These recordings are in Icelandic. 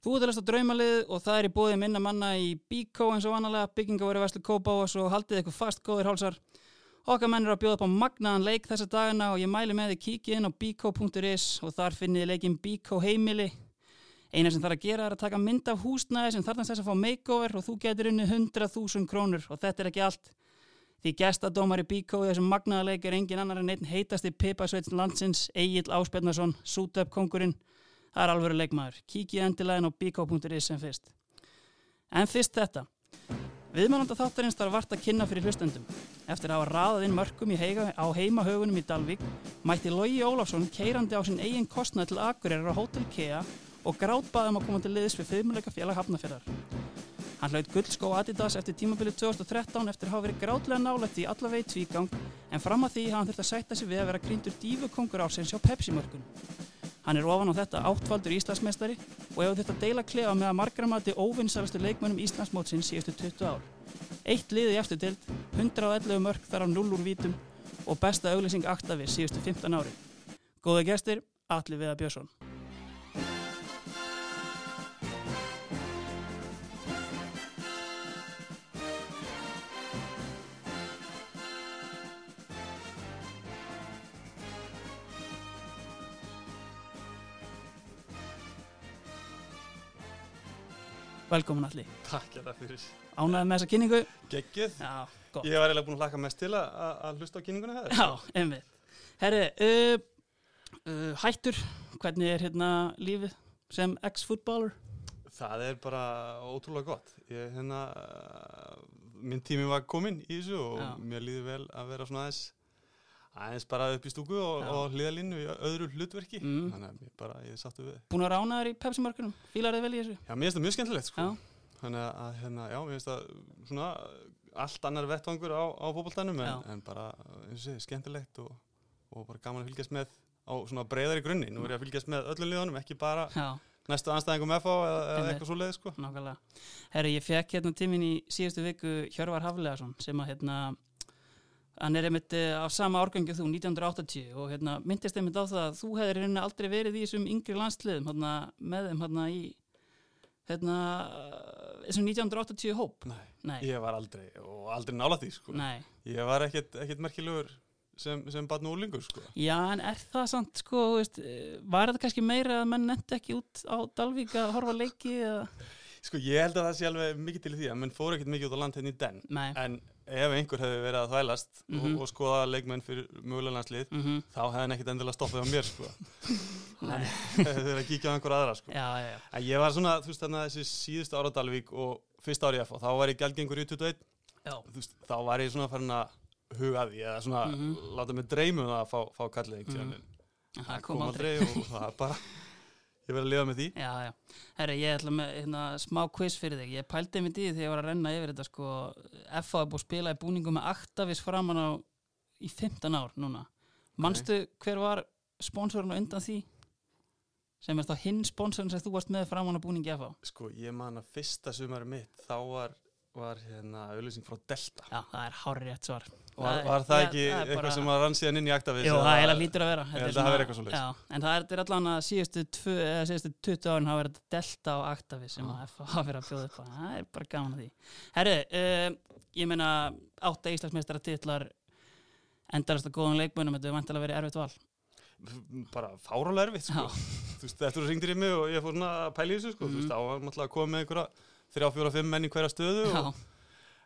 Þú ert að lesta draumalið og það er í bóði minna manna í Bíkó eins og vanalega, byggingaværi Veslu Kópás og haldið eitthvað fast góðir hálsar. Okkar menn eru að bjóða upp á magnaðan leik þessa dagana og ég mæli með þið kíkið inn á bíkó.is og þar finnið þið leikin Bíkó heimili. Eina sem þarf að gera er að taka mynd af húsnæði sem þarf þess að fá makeover og þú getur unnið 100.000 krónur og þetta er ekki allt. Því gestadómar í Bíkó í þessum magnaða leik er engin annar en einn heitasti Pipasveits landsins, Egil Áspjarnason, Sútöp kongurinn. Það er alveg leikmaður. Kíkið endilegin á bíkó.is sem fyrst. En fyrst þetta. Viðmælanda þáttarins þarf vart að kynna fyrir hlustendum. Eftir að hafa raðað inn mörgum heiga, á heimahögunum í Dalvík mætti Lógi Ólafsson keirandi á sinn eigin kostnað til Akureyrar á Hotel Kea og grátbaði um að koma til liðis við fimmleika félag hafnafjörðar. Hann hlaut guldskó Adidas eftir tímabilið 2013 eftir að hafa verið grátlega nálætt í allavegi tvígang en fram að því hafa hann þurft að sætta sig við að vera gríndur dífukongur ásins hjá Pepsi-mörkun. Hann er ofan á þetta áttvaldur Íslandsmeistari og hefur þetta deila klefa með að margramati óvinnsalastu leikmönnum Íslandsmótsins síðustu 20 ár. Eitt liði eftir tild, 111 mörg þar á 0 úr vítum og besta auglýsing aktafi síðustu 15 ári. Góða gestir, Alli Viða Björnsson. Velkomin Alli. Takk ég það fyrir. Ánæðið með þessa kynningu? Geggið. Já, gott. Ég var eiginlega búin að hlaka mest til að, hlusta á kynninguna hefur. Já, einmitt. Herri, uh, uh, hættur, hvernig er hérna lífið sem ex-footballer? Það er bara ótrúlega gott. Ég, hérna, uh, minn tími var kominn í þessu og Já. mér líði vel að vera svona aðeins, aðeins bara upp í stúku og, og hliðalínu í öðru hlutverki. Mm. Þannig að ég bara, ég sáttu við. Búin að rána þér í Pepsi-markunum? Fílar þið vel í þessu? Já, mér finnst það mjög skemmtilegt, sko. Þannig að, hérna, já, mér finnst það svona allt annar vettvangur á, á fótboltanum en, en bara, eins og sé, skemmtilegt og, og bara gaman að fylgjast með á svona breyðari grunni. Nú er ég að fylgjast með öllum liðunum, ekki bara Já, næstu anstæðingum FH eða, eða eitthvað svo leið sko. Hann er einmitt eh, af sama árgangi þú, 1980 og hérna myndist einmitt á það að þú hefðir hérna aldrei verið í þessum yngri landsliðum hérna, með þeim hérna í hérna, þessum 1980 hóp. Nei, Nei, ég var aldrei og aldrei nála því sko. nei. Ég var ekkert, merkilegur sem, sem barn og úlingur sko. Já, en er það samt, sko, veist, eh, var þetta kannski meira að menn nefndi ekki út á Dalvík að horfa leiki eða? Sko ég held að það sé alveg mikið til því að menn fóru ekkert mikið út á land henni í den en ef einhver hefði verið að þvælast Mhm. og, og skoða leikmenn fyrir mögulega landslið Mm -hmm. þá hefði hann ekkert endilega stoppið á mér sko. Þau verið að kíkja á einhver aðra sko. Já, já, já. En ég var svona, þú veist þarna þessi síðustu ára Dalvík og fyrsta ári í FH, þá var ég gælgengur í 21 Já, þú veist, þá var ég svona farin að huga því eða svona Mhm. láta mig dreyma um að fá, fá kallið Mhm. mm. það kom aldrei og það bara ég verði að lifa með því Já, já. Herri, ég ætla með hérna, smá quiz fyrir þig. Ég pældi mig því þegar ég var að renna yfir þetta, sko, FH er búið að spila í búningu með Actavis framan á í 15 ár núna. Manstu hver var sponsorinn á undan því? Sem er þá hinn sponsorinn sem þú varst með framan á búningi FH? sko, ég man að fyrsta sumari mitt þá var, var hérna auðlýsing frá Delta Já, það er hárið rétt svar. var, var það ekki það er eitthvað bara- sem að rann síðan inn í Actavis Jú, það eiginlega lítur að vera. Ég er held að það verið eitthvað svoleiðis. Já, en það er, er allan að síðustu, eða síðustu 20 árin hafa verið Delta og Actavis sem að hafa verið að bjóða upp á. Það er bara gaman að því. Herri, uh, ég meina átta Íslandsmeistara titlar endarast að góðan leikmönum, þetta er vantilega verið erfitt val. bara fárálega erfitt sko. þú veist, eftir þú ringdir í mig og ég fór svona að pæla í þessu sko. þú veist, Mhm. þá var náttúrulega að koma með einhverja þrjá, fjóra, fimm menn í hverja stöðu og,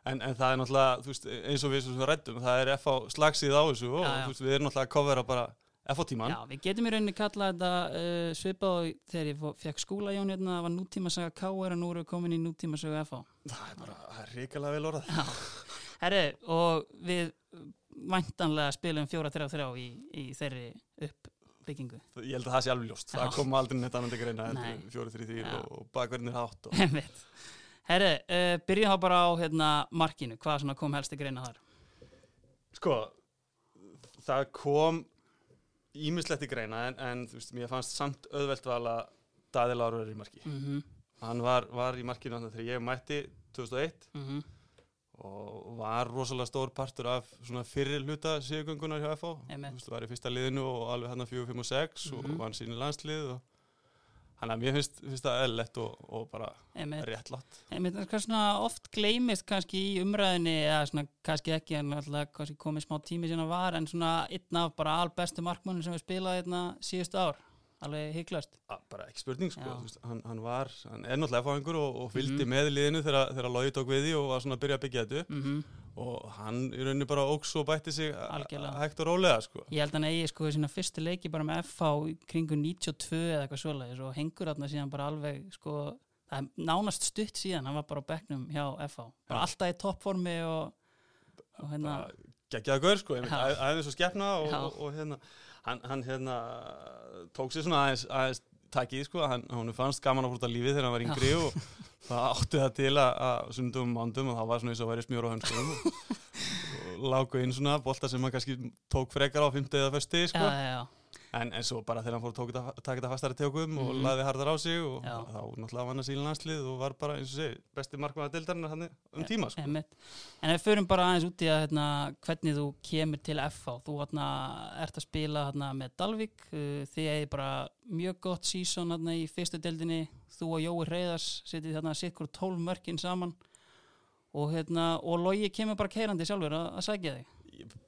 en, en það er náttúrulega, veist, eins og við sem rættum, það er FH slagsíð á þessu og Já, já. veist, við erum náttúrulega að covera bara FH tíman já, við getum í rauninni kallað þetta uh, svipað og þegar ég fekk skúla Jón hérna, það var nútímasaga K.R. og nú erum við komin í nútímasaga FH. það er bara, það er ríkilega vel orðað Já, herri, og við væntanlega spilum 4-3-3 í, í þeirri uppbyggingu. ég held að það sé alveg ljóst, það kom aldrei neitt fjóri, þrý, þrý Já. og, og bakverðinir hátt og. Herri, uh, byrjum þá bara á hérna, markinu, hvað kom helst í greina þar? sko það kom ímislegt í greina en, en þú veist, mér fannst samt auðvelt val að Daði Láru er í marki Mm hann var, var í markinu þegar ég mætti 2001 -hmm. og var rosalega stór partur af fyrir hluta sigugöngunar hjá Einmitt. Þú veist, var í fyrsta liðinu og alveg hann 4, 5 og 6 Mhm. og vann síni landslið og Þannig að mér finnst, finnst það eðlilegt og, og bara réttlátt. oft gleymist kannski í umræðinni eða svona kannski ekki en alltaf kannski komið smá tími síðan að var en svona einn af bara albestu markmannum sem við spilaði hérna síðustu ár alveg hygglast bara ekki spurning, sko. Veist, hann, hann var, hann er náttúrulega fáingur og, og fylgdi Mhm. með liðinu þegar, þegar Lógi tók við því og var svona að byrja að byggja þetta upp. mm Og hann í rauninni bara óks og bætti sig hægt og rólega, sko. Ég held að hann eigi sko sína fyrstu leiki bara með FH kringu 92 eða eitthvað svoleiðis og hengur þarna síðan bara alveg sko, það er nánast stutt síðan, hann var bara á bekknum hjá FH, bara Já. alltaf í toppformi og, og hérna, geggjaða gaur sko, aðeins og skefna og, og, og hérna, hann, hann hérna tók sér svona aðeins, aðeins takið sko, hann, hann fannst gaman að fórta lífið þegar hann var yngri og það átti það til að, að sundum og mándum og það var svona eins og að væri smjór á hönskunum lágu inn svona bolta sem hann kannski tók frekar á 50 eða fyrsti sko, en, en svo bara þegar hann fór að taka þetta fastari tökum og Mhm. laði harðar á sig og Já. þá náttúrulega vann að síla landslið og var bara eins og segi, besti markmaður deildarinnar hann um tíma sko. En við förum bara aðeins út í að hérna, hvernig þú kemur til FH, þú hérna, ert að spila hérna, með Dalvik, uh, þið eigið bara mjög gott hérna, í fyrstu deildinni, þú og Jói Reyðars setið hérna sikkur 12 mörkin saman og, hérna, og Logi kemur bara keirandi sjálfur að, að sækja þig.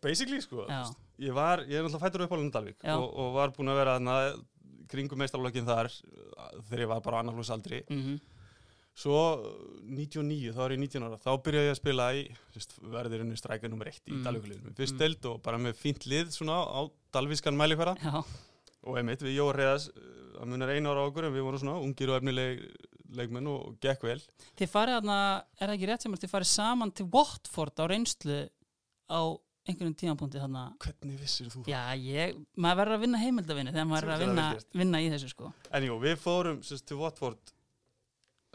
Basically sko, Já. ég var, ég er náttúrulega fættur upp á Lundalvík og, og var búinn að vera þarna kringum meistarlokkin þar uh, þegar ég var bara annarflóksaldri. Mm Svo uh, 99, þá var ég 19 ára, þá byrjaði ég að spila í sérst, verðirinu strækja nummer 1 í mm. Dalvíkuliðinu. Fyrst Mm. deild og bara með fínt lið svona á dalvískan mælikvara Já, og einmitt við Jóa Reyðas, uh, að munar einu ára á okkur en við vorum svona ungir og efnileg leikmenn og, gekk vel. þið farið hérna, er það ekki rétt sem að þið farið saman til Watford á reynslu á einhverjum tímapunkti þarna Hvernig vissir þú það? Já, ég, maður verður að vinna heimildavinni þegar maður er að vinna, verður vinna í þessu sko En jú, við fórum sérst, til Watford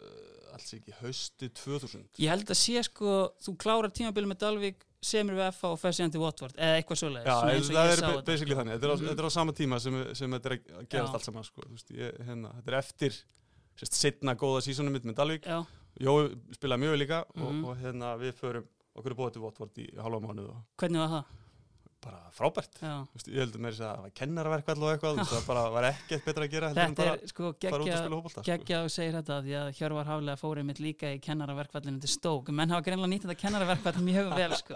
uh, alls ekki hausti 2000. Ég held að sé sko, þú klárar tímabili með Dalvik, semur við FH og fer síðan til Watford eða eitthvað og það er basically þannig, þetta er, á, Mhm. þetta er á sama tíma sem, sem þetta er að gerast allt saman sko. Veist, ég, hérna, þetta er eftir setna góða sísonum mitt með Dalvík Já, Jói spilaði mjög líka Mhm. og, og hérna, við förum okkur er búið til Votvort í halva mánuð og hvernig var það? bara frábært veist, ég heldur þess að það var kennaraverkvall og eitthvað það bara var ekkert betra að gera Þetta er sko geggja hópolta sko. og segir þetta því að Hjörvar Haflega fórið mitt líka í kennaraverkvallinu til stók menn hafa greinlega nýtt þetta kennaraverkvall mjög vel sko.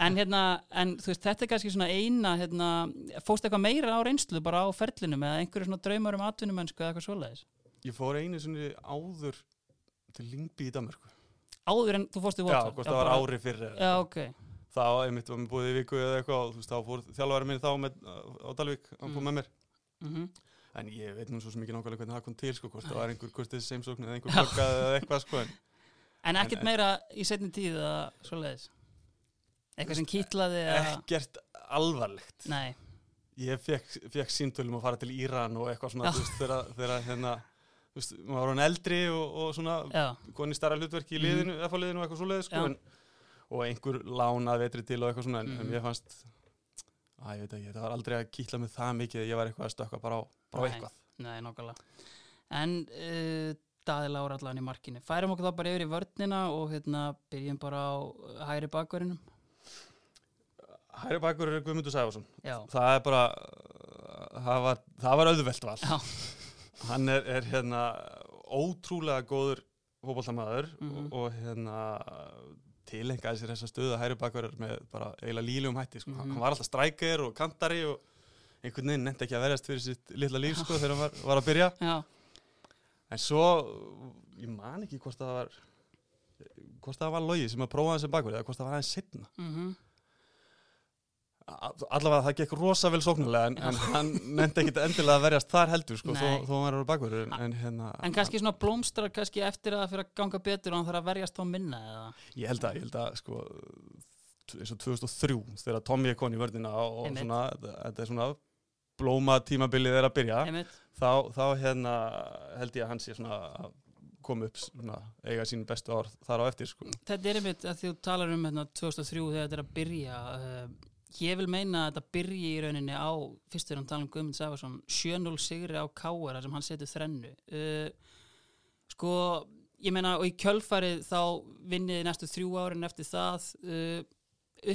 en hérna, en þú veist þetta er kannski svona eina, hérna fóst eitthvað meira á reynslu bara á ferlinum eða einhverju svona draumar um atvinnumennsku eða eitthvað svoleiðis Ég fór einu sinni áður til Lingby í Danmarku áður en þú fórst í Já, Watford hvort það var ári fyrir Já, ok, þá einmitt var mér búið í viku eða eitthvað og þú veist, þá fór þjálfari minn þá með, á Dalvík, hann fór Mm. með mér. Mm En ég veit nú svo ekki nákvæmlega hvernig það kom til sko, hvort það var einhver kurtið seimsókn eða einhver Já. blokkað eða eitthvað sko en en ekkert En- meira í setni tíð eða svoleiðis? Eitthvað sem kýtlaði eða ekkert alvarlegt. Nei, Ég fekk, fekk símtölum að fara til Íran og eitthvað svona, Já. þú veist, þegar hérna, þú veist, maður var hann eldri og, og svona, koni starra hlutverk í Mhm. liðinu, mm. liðinu og eitthvað svoleiðis, sko, en, og einhver lánað vetri til og eitthvað svona, en, Mhm. ég fannst, að ég veit ekki, það var aldrei að kýtla mig það mikið, ég var eitthvað að stökka bara á, bara á eitthvað. nei, nokkulega En uh, Daði Lára allan í markinu Færum okkur þá bara yfir í vörnina og hérna byrjum bara á hægri bakverðinum Hæri bakur er Guðmundur Sæfarsson. Já, Það er bara, það var, það var auðvelt val. Já. Hann er, er hérna ótrúlega góður fótballtamaður Mhm. og, og hérna tilengaði sér þessa stöðu að hæri bakur með bara eiginlega líljum hætti. Sko. Mhm. Hann var alltaf strækir og kantari og einhvern veginn nefndi ekki að verjast fyrir sitt litla líf sko, þegar hann var, var að byrja. já, En svo, ég man ekki hvort það var hvort það var logi sem að prófa sem bakur eða hvort það var aðeins setna. mm allavega það gekk rosa vel sóknulega en, en hann nefndi ekkit endilega að verjast þar heldur sko, þó, þó hann var að bakur en, hérna, En kannski svona blómstrar kannski eftir að fyrir að ganga betur og hann þarf að verjast á minna eða ég held að, ég held að sko, eins og 2003 þegar Tommy er koni í vörðina og, Einmitt. svona, þetta er svona blóma tímabilið er að byrja þá, þá hérna held ég að hann sé svona að koma upp svona, eiga sín bestu ár þar á eftir sko. Þetta er einmitt að þú talar um hérna, 2003 þegar þetta er að byrja uh, ég vil meina að þetta byrji í rauninni á fyrst þegar hann tala um Guðmund Sæfarsson 7-0 sigri á Káara sem hann setur þrennu. Uh, sko ég meina og í kjölfarið þá vinniði næstu þrjú árin eftir það. Uh,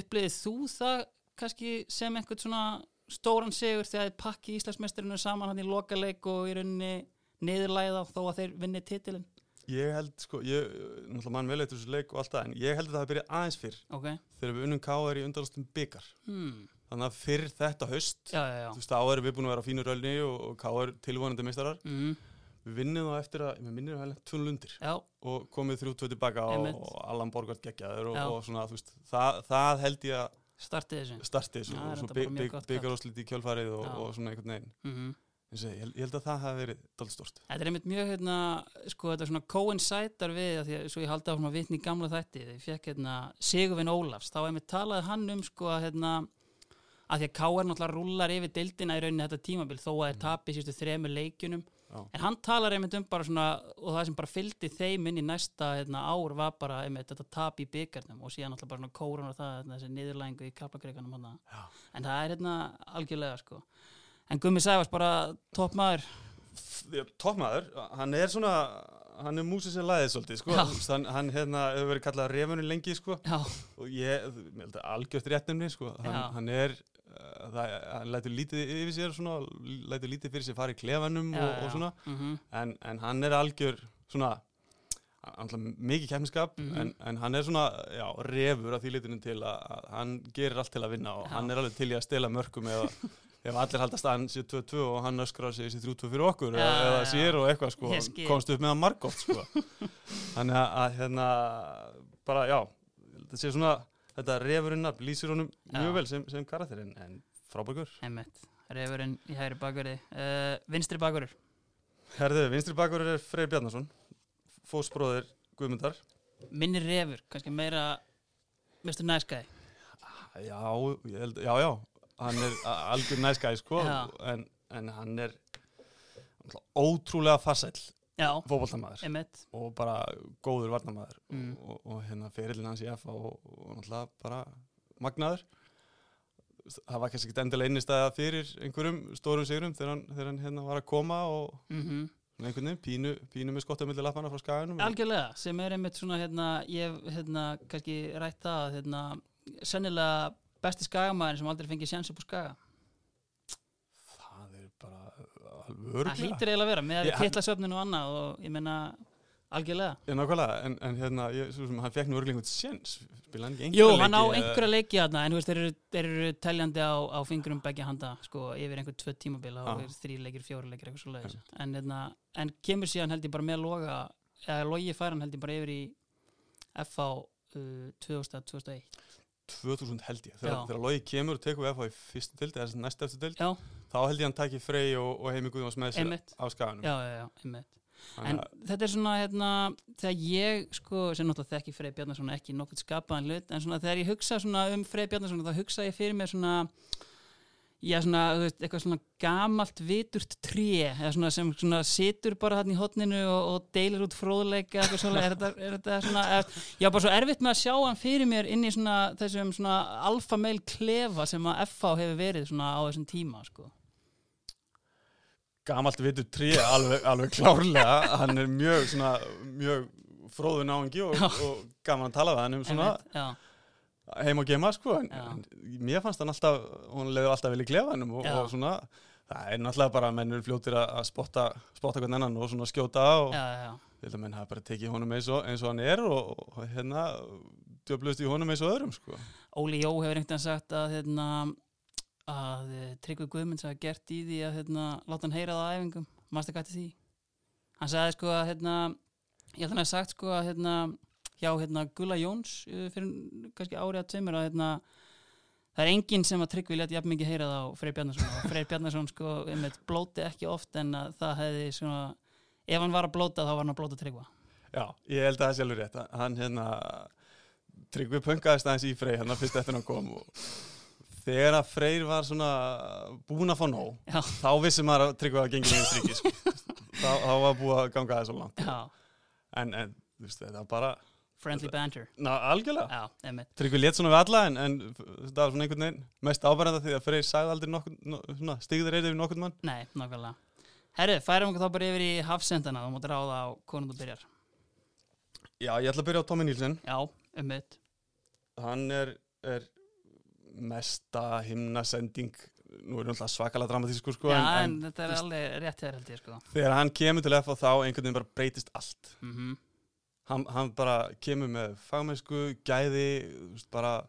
uppliðið þú það kannski sem einhvern svona stóran sigur þegar pakki Íslandsmeisturinu saman hann í lokaleik og í rauninni niðurlægið á þó að þeir vinni titilin Ég held, sko, ég, náttúrulega mann vel eftir þessu leik og allt það, en ég held að það hafi byrjað aðeins fyrr ok, þegar við unnum K.R. í undanlastum byggar. hmm. Þannig að fyrr þetta haust, já, já, já þú veist, áður við búin að vera á fínu rölni og, K.R. tilvonandi meistarar. mm. Við vinnum þá eftir að, ég minnir að það er tvun lundir og komið þrjú tvö tilbaka og, og Allan Borgard geggjaður og, og svona, þú veist, það, það held ég að startið þessu starti þessu og svo mjög gott byggaróslit í kjölfarið og, og svona einhvern veginn. mm segi, ég, held- að það hafi verið dálítið stort. Þetta er einmitt mjög, hérna, sko, þetta er svona coincider við, að því að svo ég haldi á svona vitni í gamla þætti, þegar ég fekk, hérna, Sigurvin Ólafs, þá einmitt talaði hann um, sko, að, hérna, að því að K.R. náttúrulega rúlar yfir deildina í rauninni þetta tímabil, þó að þeir tapi sístu þremur leikjunum, Já. en hann talar einmitt um bara svona, og það sem bara fylgdi þeim inn í næsta, hérna, ár var bara einmitt þetta tap í byggarnum og síðan náttúrulega bara svona kórun og það, hérna, en Gummi Sæfars bara topp maður, Toppmaður, hann er svona hann er músið sem læðið svolítið sko. Hann, hann hérna, hefur verið kallað refunin lengi sko. og ég, ég held að algjört réttumni sko. hann, hann er uh, það, hann lætur lítið yfir sér svona, lætur lítið fyrir sér fara í klefanum já, og, og svona mhm, en, en hann er algjör svona mikið keppniskap Mhm. en, en hann er svona já, refur af því litunum til að, að hann gerir allt til að vinna og Já. hann er alveg til í að stela mörgum eða ef allir haldast að hann sé 2-2 og hann öskrar sig þessi 3-2 fyrir okkur Já, eða, já. sér og eitthvað sko, komst upp með hann margótt sko. þannig að, að hérna bara já þetta sé svona, þetta refurinn nafn lýsir honum mjög vel sem, sem karakterinn en frábækur Einmitt, reyfurinn í hægri bakverði uh, Vinstri bakverður Herðu, vinstri bakur er Freyr Bjarnason fósbróðir Guðmundar. Minni reyfur, kannski meira Mr. Nice Guy. Já, ég held, já, já hann er algjör næskæði sko en, en hann er ótrúlega fótboltamaður einmitt. og bara góður varnamaður Mm. og, og hérna ferillin hans í F og, og náttúrulega bara magnaður. Það var kannski ekki endilega einnistæða fyrir einhverjum stórum sigurum þegar hann, þegar hann hérna var að koma og mm svona einhvern veginn pínu, pínu með skottamildi lappana frá skaganum Algjörlega, sem er einmitt svona hérna, ég hef hérna, kannski rætt það að, hérna, sennilega besti skagamæðin sem aldrei fengið sjans upp á skaga. Það er bara alveg Það örglega hlýtur eiginlega að vera, með hann- söfninu og annað og ég meina, algjörlega. Nákvæmlega, en, en hérna, ég, sem hann fekk nú örglega einhvern sjens, spila hann ekki Jú, einhverja hann á leiki, eða- einhverja leiki þarna en þú veist, þeir eru, þeir eru teljandi á, á fingurum begja handa, sko, yfir einhver tvö tímabil og Já. er þrý leikir, fjóri leikir, eitthvað svo leiðis en, hérna, en kemur síðan held ég bara með loga eða logi fær hann held ég bara yfir í FH uh, 2000-2001 2000 held ég, þegar, þegar Logi kemur og tekur FH í fyrstu dild, eða næst eftir dild þá held ég hann taki Frey og, og Heimi Guðjóns með sér á skaganum. Já, já, já, En þetta er svona, hérna, þegar ég, sko, sem náttúrulega þekki Frey Bjarnason ekki nokkuð skapaðan hlut, en svona þegar ég hugsa um Frey Bjarnason, þá hugsa ég fyrir mér svona, já, svona, veist, eitthvað svona gamalt viturt tré, eða svona sem svona situr bara hann í hotninu og, og deilir út fróðleika, eitthvað svona, er þetta, er þetta svona, er, já, bara svo erfitt með að sjá hann fyrir mér inn í svona þessum svona alfameil klefa sem að FH hefur verið svona á þessum tíma, sko. gamalt vitur trí alveg, alveg klárlega. Hann er mjög svona mjög fróðu náingi og, og gaman að tala við hann um svona Einmitt, Já, heim og gema sko en, en mér fannst hann alltaf hún leiði alltaf vel í klefanum og, og svona það er náttúrulega bara að menn eru fljótir að spotta, spotta hvern annan og svona skjóta og ég held að menn hafa bara tekið honum eins og, eins og hann er og, og hérna djöflust í honum eins og öðrum sko. Óli Jó hefur einhvern veginn sagt að hérna, að eh, Tryggvi Guðmunds hafa gert í því að hérna, láta hann heyra það á æfingum. Mástu hvað til því hann sagði sko að hérna, ég held að hann hafi sagt sko að hérna, hjá hérna, Gulla Jóns eh, fyrir kannski árið að tveimur að hérna, það er enginn sem að Tryggvi létt jafn mikið heyra það á Freyr Bjarnason. Og Freyr Bjarnason sko einmitt, blóti ekki oft en að það hefði svona ef hann var að blóta þá var hann að blóta Tryggva. Já, ég held að það alveg rétt. Hann hérna Tryggvi punkaðist aðeins í Frey hérna fyrst eftir hann kom og þegar að Freyr var svona búinn að fá nóg Já. þá vissi maður að Tryggvi var gengið í striki sko. þá, þá var búið að ganga það svo langt. En, en þú veist, þetta var bara friendly banter. Na, algjörlega. Já, einmitt. Tryggvi létt svona við alla en, en þetta var svona einhvern veginn mest ábæranda því að Freyr sagði aldrei nokkur, no, svona, stigður eitthvað við nokkurn mann. Nei, nákvæmlega. Herru, færum okkur þá bara yfir í hafsendana, þú mútir ráða á konum þú byrjar. Já, ég ætla að byrja á Tommy Nílsen Já, um mitt. hann er, er mesta himnasending nú er náttúrulega svakalega dramatískur sko, Já, en, en, þetta er alveg rétt hér held ég sko. Þegar hann kemur til FH þá einhvern veginn bara breytist allt. Mm hann, hann bara kemur með fagmennsku, gæði bara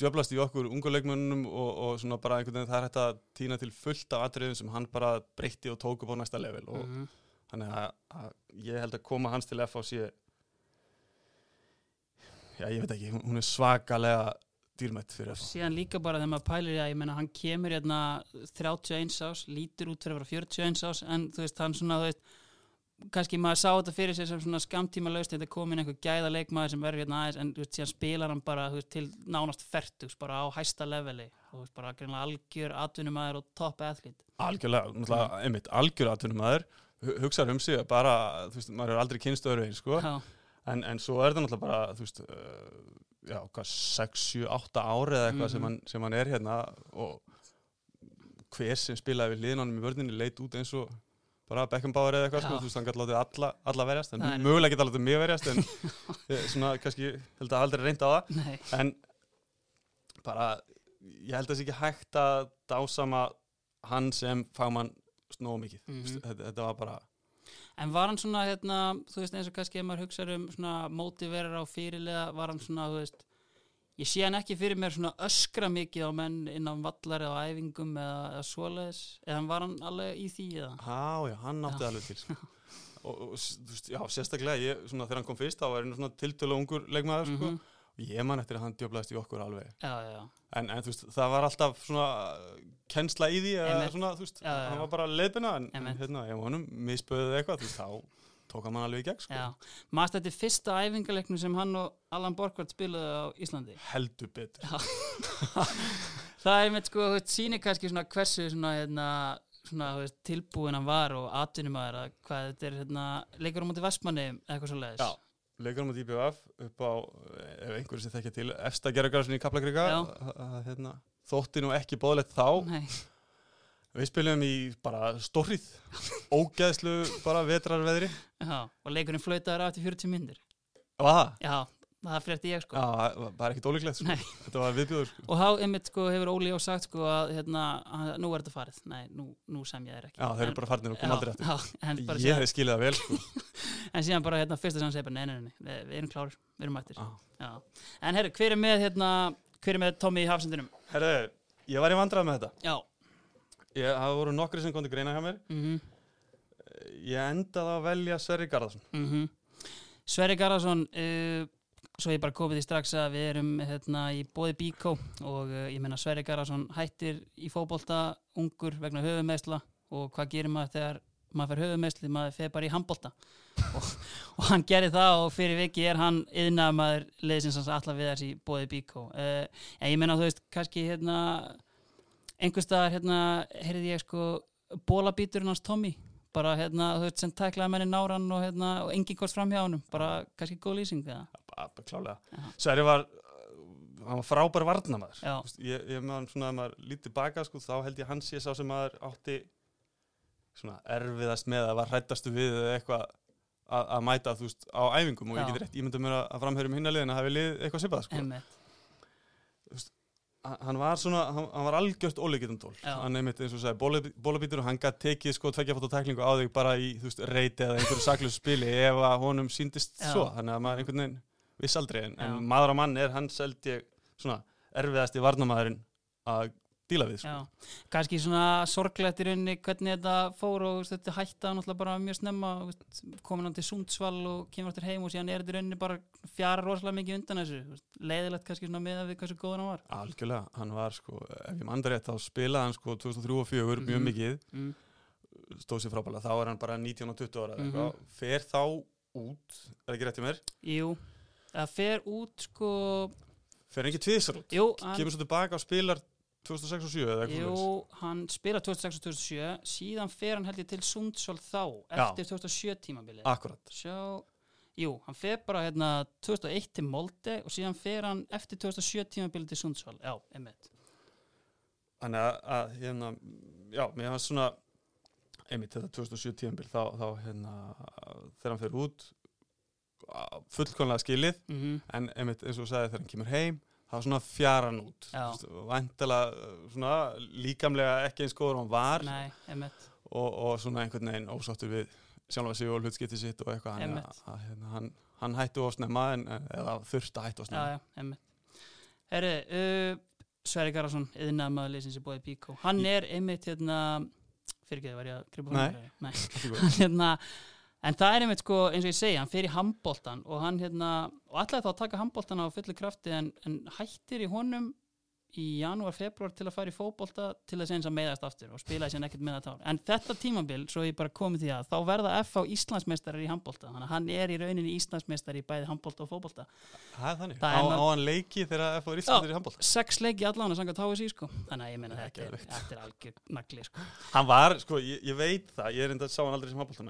djöblast í okkur ungu leikmönnum og, og svona bara einhvern veginn það er hægt að týna til fullt af atriðum sem hann bara breytti og tók upp á næsta level og -hmm. þannig að, að ég held að koma hans til FH sé já ég veit ekki, hún er svakalega dýrmætt fyrir FH síðan líka bara þegar maður pælir í að ég menna hann kemur hérna 31 ás lítur út fyrir að vera 41 ás en þú veist hann svona þú veist kannski maður sá þetta fyrir sér sem svona skamtíma laust þetta komin einhver gæða leikmaður sem verður hérna aðeins en þú veist síðan spilar hann bara veist, til nánast fertugs bara á hæsta leveli. Og veist bara algjör atvinnumæður og topp athlít algjörlega, náttúrulega, einmitt, algjör atvinnum maður hugsaður um sig bara, þú veist, maður er aldrei kynstöður einn, sko, en, en svo er það náttúrulega bara, þú veist, uh, já, hvað, 6, 7, 8 ári eða eitthvað Mhm. hann, sem hann er hérna og hver sem spilaði við liðin honum í vörðinni leit út eins og bara Beckenbauer eða eitthvað, sko, þú veist, hann gæti látið alla, alla verjast, en er- mögulega geta látið mig verjast, en svona, kannski, held að aldrei reynda á það, nei, en bara, ég held að það sé ekki hægt að dásama hann sem fagmann snóðu mikið, mm þetta, þetta var bara En var hann svona, hérna, þú veist, eins og kannski ef maður hugsaður um svona mótiverar á fyrirlega, var hann svona, þú veist, ég sé hann ekki fyrir mér svona öskra mikið á menn innan vallar eða æfingum eða, eða svoleiðis, eða var hann alveg í því eða? Já, já, hann átti Já. alveg til. Og, og já, sérstaklega ég, svona, þegar hann kom fyrst, þá var hann svona tiltölu ungur leikmaður, sko, Mhm. og ég man eftir að hann djöblaðist í okkur alveg, Já, já, en, en þú veist, það var alltaf svona uh, kennsla í því, eða svona, þú veist, hann var bara leiðbina, en, en hérna, ef honum misböðið eitthvað, þú veist, þá tók hann alveg í gegn, sko. Mást þetta er fyrsta æfingaleiknum sem hann og Allan Borgvart spilaði á Íslandi? heldur betur, Það er með sko, sýnir kannski svona hversu svona, hérna, svona, tilbúin hann var og atvinnumæður að hvað þetta er, hérna, leikur á móti Vestmanni eitthvað svo leiðis. Leikur á DBF upp á, ef einhverju sem þekkja til, efsta gerðugarsin í Kaplakrika, hérna, þótti nú ekki bóðlegt þá, Nei, Við spilum í bara stórrið, ógeðslu bara vetrarveðri. já, og leikurinn flautaður af til 40 myndir. Og það? Já, það frétti ég sko. Já, það var ekkert ólíklegt sko. Nei. Þetta var viðbjóður sko. Og þá einmitt sko hefur Óli og sagt sko að hérna, að nú er þetta farið. Nei, nú, nú sem ég er ekki. Já, þeir eru bara farnir og kom Já, aldrei eftir. Já, en, bara Ég skilið það vel sko. en síðan bara hérna fyrsta sem segir bara nei, nei, nei, nei, við, erum klárir, við erum mættir. Já. Já. En herru, hver er með hérna, hver er með Tommy í hafsendinum? Herðu, ég í það voru nokkri sem kom til greina hjá mér. Mm Ég endaði að velja Sverri Garðarsson. -hmm. Sverri Garðarsson uh, svo ég bara komið því strax að við erum hérna í bóði Bíkó og uh, ég menna Sverri Garðarsson hættir í fótbolta ungur vegna höfumeðsla og hvað gerir maður þegar maður fer höfumeðsli, maður fer bara í handbolta og, og hann gerir það og fyrir viki er hann yðna maður leiðsins hans allar við þessi bóði Bíkó uh, en ég menna þú veist kannski hérna einhverstaðar hérna heyrði ég sko bólabíturinn hans Tommy bara hérna, þú veist, sem tæklaði menni náran og hérna, og engin kost fram hjá honum bara kannski góð lýsing eða klálega. Sverri var, hann var frábær veist, Ég, ég með hann svona, ef maður lítið baka sko, þá held ég hann sé sá sem maður átti svona erfiðast með að var hrættastu við eða eitthvað að, að mæta, þú veist, á æfingum og Já. ég get rétt ímyndað mér að, að framherjum hinnaliðin að hafi lið eitthvað sipað, sko. Hann var svona, hann, hann var algjört óleikitandól Já. hann einmitt eins og sagði bólabítur og hann gætt tekið sko tveggjafótt tæklingu á þig bara í þú veist reyti eða einhverju saklösu spili ef að honum síndist Já. svo þannig að maður einhvern veginn viss aldrei en, en maður á mann er hann seldi ég svona erfiðasti varnamæðurinn að díla við sko. Já, kannski svona sorglegt í rauninni hvernig þetta fór og veist, þetta hætta náttúrulega bara mjög snemma komin hann til Sundsvall og kemur áttur heim og síðan er þetta í rauninni bara fjara rosalega mikið undan þessu veist, leiðilegt kannski svona með að við hversu góðan hann var algjörlega, hann var sko ef ég mann rétt þá spilaði hann sko 2003 og 2004 mjög Mhm. mikið, mm. stóð sér frábælega þá er hann bara 19 og 20 ára mm Mhm. fer þá út, er ekki rétt í mér Jú, það fer út sko fer ekki tvisar út, kemur svo tilbaka og spilar 2006 og 2007 eða eitthvað jú, hann spila 2006 og 2007 síðan fer hann held ég til Sundsvall þá Já. eftir 2007 tímabilið. Akkurat, Sjá, jú, hann fer bara hérna 2001 til Molde og síðan fer hann eftir 2007 tímabilið til Sundsvall. Já, einmitt. Þannig að, að hérna, já, mér fannst svona einmitt þetta 2007 tíðanbíl þá, þá hérna, þegar hann fer út fullkomlega skilið. Mm en einmitt eins og þú sagði þegar hann kemur heim það var svona fjaran út. Vantilega svona líkamlega ekki eins góður hann var. Nei, og, og svona einhvern veginn ósáttur við sjálfa sig og hlutskipti sitt og eitthvað. Hann, Einmitt. að, hérna, hann, hann hætti of snemma en, eða þurfti að hætti of já, snemma Herri, uh, Sverri Garðarsson yðnaða maður leysins í bóði Bíkó hann er einmitt hérna fyrir ekki, var ég að gripa hann hérna En það er einmitt sko, eins og ég segja, hann fer í handbóltan og hann hérna, og allavega þá taka handbóltan á fullu krafti en, en hættir í honum í janúar, februar til að fara í fótbolta til þess eins að meiðast aftur og spilaði sér ekkert með það tár. En þetta tímabil, svo ég bara komið því að, þá verða F á Íslandsmeistarar í handbólta. Þannig að hann er í rauninni Íslandsmeistar í bæði handbólta og er þannig, á, á hann leiki þegar F.A. Íslandir í handbólta Sex leiki allan að sanga táið síð sko. Þannig að ég er þetta, er- er algjör nagli sko. Hann var, sko, ég, ég veit það, ég er enda sá hann aldrei sem handbólta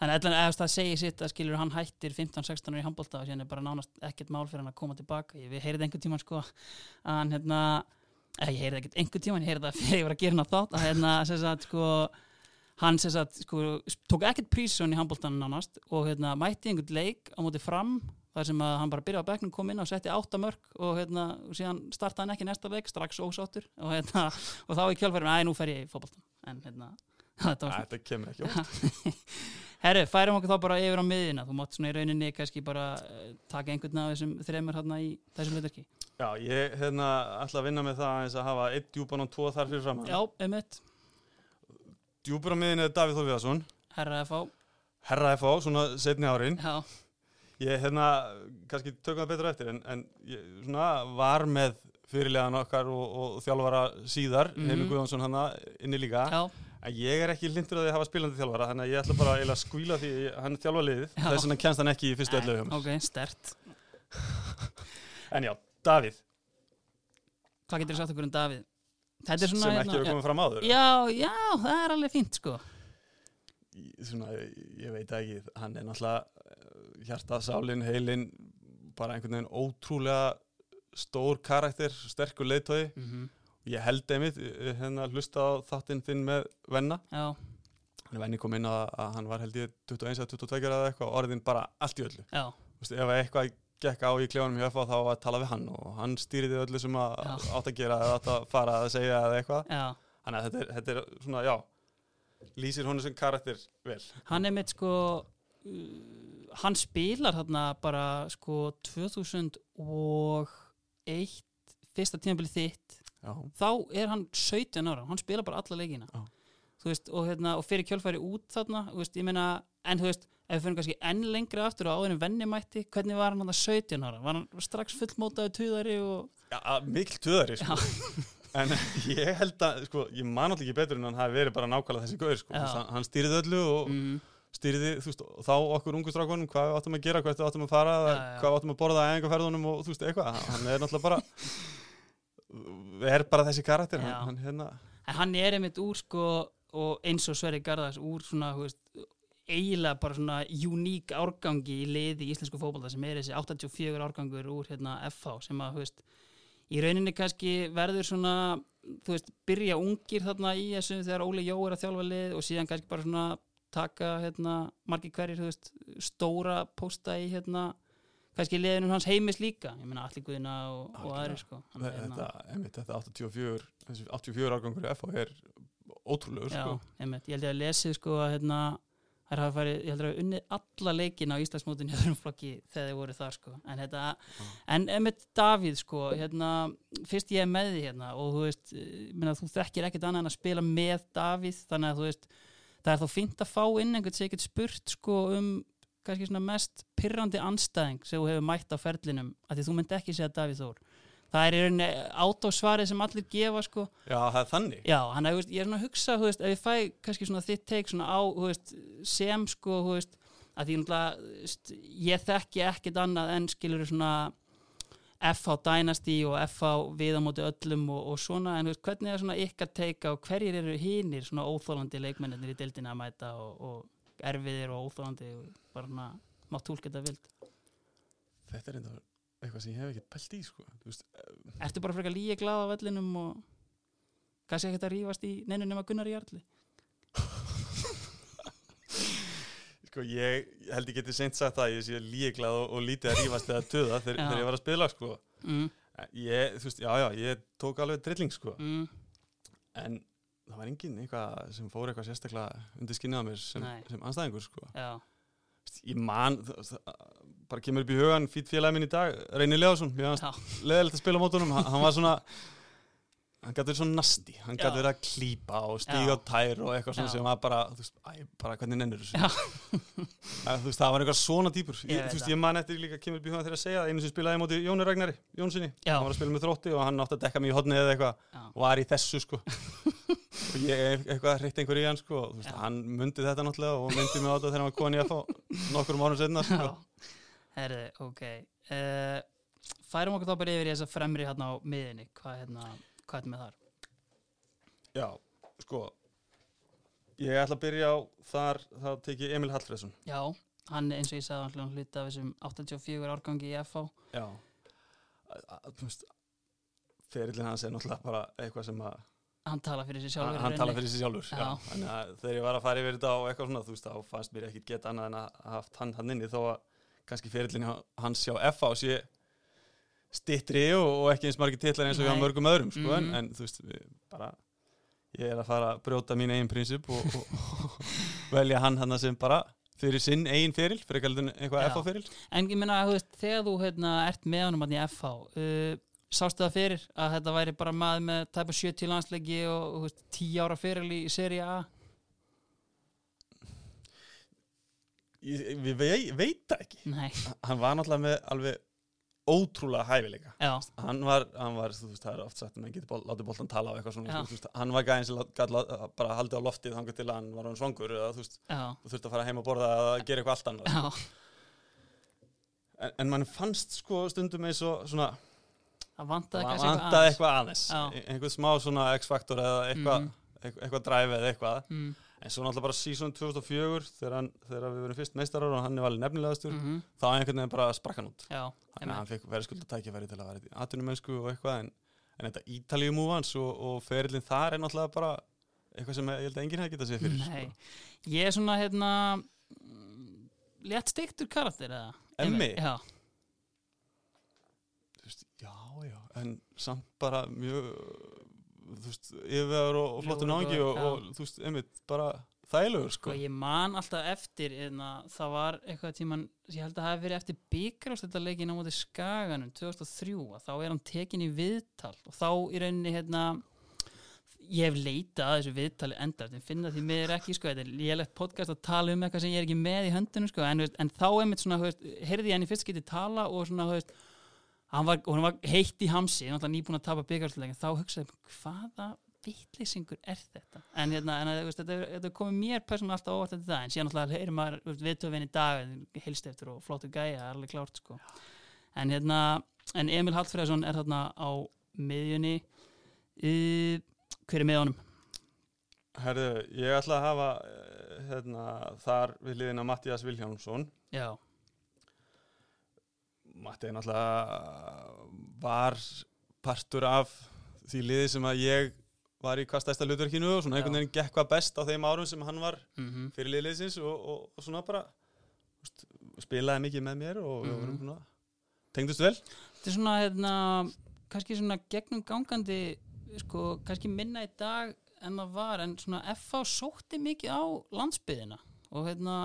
Þannig að ef það segir sitt að skilur hann hættir 15-16 ára í handbólta og síðan er bara nánast ekkert mál fyrir hann að koma tilbaka. Ég, heyrið einhvern tíman sko að hann hérna, eða ég heyrið ekkert einhvern tíman, ég heyrið það fyrir ég var að gera hann þátt að hérna sem sagt sko hann sem sagt sko tók ekkert prísson í handbóltan nánast og hérna mætti einhvern leik á móti fram þar sem að hann bara byrjaði á bekknum kom inn og setti átta mörg og hérna og síðan startaði hann ekki næsta leik strax ósáttur og hérna og þá í kjálfærum, æ nú fer ég í fótboltan en hérna þetta var Þetta kemur ekki ótt. Herru, færum okkur þá bara yfir á miðina þú mátt svona í rauninni kannski bara eh, taka einhvern af þessum þreymur hérna í þessum hlutverki Já, ég hérna ætla að vinna með það eins að hafa eitt djúpan og tvo þar fyrir framann. Já, einmitt, Djúpur á miðinni er Davíð Þór Viðarsson, herra að fá herra FH, svona setni árin. Já, Ég hérna, kannski tökum það betur eftir, en, en ég svona var með fyrirlegan okkar og, og þjálfara síðar, mm Mhm. Heimir Guðjónsson hana inni líka. já, En ég er ekki lindur að því að hafa spilandi þjálfara, þannig að ég ætla bara að skvíla því hann þjálfa liðið, þess vegna kennst hann ekki í fyrstu öllu ok, stert En já, Davíð, Hvað getur þú sagt okkur um Davíð? Þetta er svona sem ekki hefur komið fram áður. já, já, það er alveg fínt sko. Svona, ég veit ekki, hann er náttúrulega hjarta, sálin, heilin bara einhvern veginn ótrúlega stór karakter, sterkur leiðtói mm -hmm. Ég held einmitt eh, hérna hlusta á þáttinn þinn með Venna. Já, Venni kom inn að, að hann var held ég 21 eða 22 eða eitthvað og orðin bara allt í öllu. Já, Þú veist, ef eitthvað gekk á í klefanum hjá FA þá var að tala við hann og hann stýriði öllu sem að átt að gera eða átt að fara að segja eða eitthvað. Þannig að þetta er, þetta er svona, já lýsir honum sem karakter vel. Hann er mitt sko uh, hann spilar þarna bara sko 2001 fyrsta tímabili þitt já, þá er hann 17 ára, hann spila bara alla leikina. Veist, og, hérna, og fyrir kjölfæri út þarna, veist, ég meina en þú veist, ef við fyrir kannski enn lengra aftur og áður en venni mætti, hvernig var hann þarna 17 ára? Var hann strax fullmótaði tuðari og já mikil töðari sko. en ég held að sko, ég man alltaf ekki betur en hann hafi verið bara nákvæmlega þessi gauður sko. Hann, stýriði öllu og mm, stýriði þú veist, þá okkur ungu strákunum hvað við áttum að gera, við áttum að fara Já, já. hvað við áttum að borða að engaferðunum og þú veist eitthvað. Hann er náttúrulega bara er bara þessi karakter hann, hann hérna. Hann er einmitt úr sko og eins og Sverri Garðars úr svona, veist eiginlega bara svona uník árgangi í liði í íslensku fótbolta sem er þessi 84 árgangur úr hérna FH sem að, veist, í rauninni kannski verður svona, þú veist, byrja ungir þarna í þessu þegar Óli Jó er að þjálfa lið og síðan kannski bara svona taka hérna margir hverjir, veist, stóra pósta í hérna kannski liðinu hans heimis líka, ég meina allir guðina og, og aðri sko. Að, hérna- þetta, einmitt, þetta 84 þessi 84 árgangur í FH er ótrúlegur Já, sko. einmitt, ég held ég að lesið sko að hérna, þær hafa farið, ég held að unnið alla leikina á Íslandsmótin í öðrum flokki þegar þið voru þar sko, en þetta en einmitt Davíð sko, hérna fyrst ég er með því hérna og þú veist, eh, minna, þú þekkir ekkert annað en að spila með Davíð, þannig að þú veist það er þá fínt að fá inn einhvern sem ekkert spurt sko um kannski svona mest pirrandi anstæðing sem þú hefur mætt á ferlinum, af því þú myndi ekki segja Davíð Þór. Það er í rauninni átósvarið sem allir gefa sko. Já, það er þannig. Já, hann að, ég er svona að hugsa, þú veist, ef ég fæ kannski svona þitt teik svona á, þú veist, sem sko, þú veist, að því náttúrulega, ég þekki ekkit annað en skilur svona FH Dynasty og FH við á móti öllum og, og svona, en veist, hvernig er svona ykkar teika og hverjir eru hinir svona óþólandi leikmennir í deildina að mæta og, og erfiðir og óþólandi og bara svona, mátt tólka þetta vild. þetta er enda eitthvað sem ég hef ekki pælt í sko. Veist, Ertu bara frekar líi glada á vellinum og kannski ekkert að rífast í neinu nema Gunnar Jarli? Sko ég held ég geti seint sagt það, ég sé líklað og, og lítið að rífast eða töða þegar, þegar ég var að spila sko. mm, Ég, þú veist, já, já, ég tók alveg drilling sko. mm, En það var enginn eitthvað sem fór eitthvað sérstaklega undir skinnið á mér sem, sem anstæðingur sko. já, Ég man, bara kemur upp í hugan fýtt félagi minn í dag, Reyni Leðarsson, leðilegt að spila á mótunum, hann var svona hann gæti verið svona nasti hann gæti verið að klípa og stíga á tær og eitthvað svona sem var bara, þú veist, æ, bara hvernig nennir þessu. Að, þú veist, það var eitthvað svona típur Ég þú veist, ég man eftir líka kemur hugan þegar að segja það, einu sem spilaði á móti Jóni Ragnari Jónssoni, Já. hann var að spila með þrótti og hann átti að dekka mig í hodni eða eitthvað. Var í þessu sko. Og ég eitthvað hreitt einhver í hann sko. Og, þú veist, hann myndi þetta náttúrulega og myndi mig já. Er með þar? Já, sko Ég ætla að byrja á þar þá tek ég Emil Hallfreðsson Já, hann eins og ég sagði hann hluti af þessum 84 árgangi í FH. Já Ferillin hans er náttúrulega bara eitthvað sem að Hann tala fyrir hann, sjálfur. hann tala fyrir sig sjálfur Já. Þannig að þegar ég var að fara yfir þetta og eitthvað svona þú veist, þá fannst mér ekkit geta annað en að haft hann hann inni þó að kannski ferillin hans hjá FH sé stittri og, og ekki eins margir titlar eins og Nei. mörgum öðrum sko, Mhm. en, en þú veist, við bara ég er að fara að brjóta mín eigin prinsip og, og, velja hann hann sem bara fyrir sinn eigin feril, fyrir ekki alveg eitthvað. FH feril En ég veist, þegar þú hérna, ert með honum í FH, uh, sástu það fyrir að þetta væri bara maður með tæpa 70 landsleiki og, og þú veist, 10 ára fyrir í seri A? ég, ég vei, veit það ekki Nei, hann var náttúrulega með alveg ótrúlega hæfileika. Já, hann var, hann var, þú veist, það er oft sagt að mann getur bol, látið boltan tala á eitthvað svona veist, hann var gæðin sem lá- bara haldið á loftið þangar til að hann var hann svangur eða þú veist, þú þurft að fara heim að borða eða gera eitthvað allt annað. Já, en, en mann fannst sko stundum eins og svona, það vantaði eitthvað aðeins. Já. Ein- einhver smá svona x-faktor eða eitthvað Mhm. eitthvað, eitthvað dræfi eða eitthvað. Mm, en svo náttúrulega bara season 2004 þegar, hann, þegar við verðum fyrst meistarar og hann er valið nefnilegastur mhm, þá einhvern veginn bara sprakk hann út já, þannig að hann fekk verðskulda tækifæri til að vera í atvinnumennsku og eitthvað en, en þetta Ítalíu múvans og, og ferillin þar er náttúrulega bara eitthvað sem ég held að enginn hefði getað séð fyrir Nei, sko. ég er svona hérna mm, létt steiktur karakter eða? Emmi? Já, já, já, en samt bara mjög þú veist, yfirvegar og, og flottur Ljúfur og náungi og, þú veist, einmitt, bara þægilegur sko. sko ég man alltaf eftir hérna, það var eitthvað tíman ég held að það hafi verið eftir byggarásleikin á móti Skaganum 2003 að þá er hann tekin í viðtal og þá í rauninni hérna ég hef leitað að þessu viðtali enda en finna því miður ekki, sko, þetta er lélegt podcast að tala um eitthvað sem ég er ekki með í höndunum sko, en, en þá einmitt svona, þú veist, heyrði ég hann í fyrst getið tala og svona, hann var, hann var heitt í hamsi, náttúrulega nýbúin að tapa byggarsleikin, þá hugsaði hvaða vitleysingur er þetta? En, hérna, en veist, þetta, þetta komið mér persónulega alltaf óvart þetta en síðan náttúrulega heyrir maður viðtöfin í dag helst eftir og flottu gæja, er alveg klárt sko. en hérna en Emil Hallfræðsson er þarna á miðjunni. Uh, hver er með honum? Herðu, ég ætla að hafa eh, hérna, þar við liðina Mattias Vilhjálmsson. Já, Matti náttúrulega var partur af því liði sem að ég var í hvað stærsta hlutverkinu og svona einhvern veginn gekk hvað best á þeim árum sem hann var mm fyrir liðliðsins og, og, og svona bara úst, spilaði mikið með mér og við Mhm. vorum svona tengdust vel. Þetta er svona hérna, kannski svona gegnum gangandi sko, kannski minna í dag en það var, en svona FH sótti mikið á landsbyðina og hérna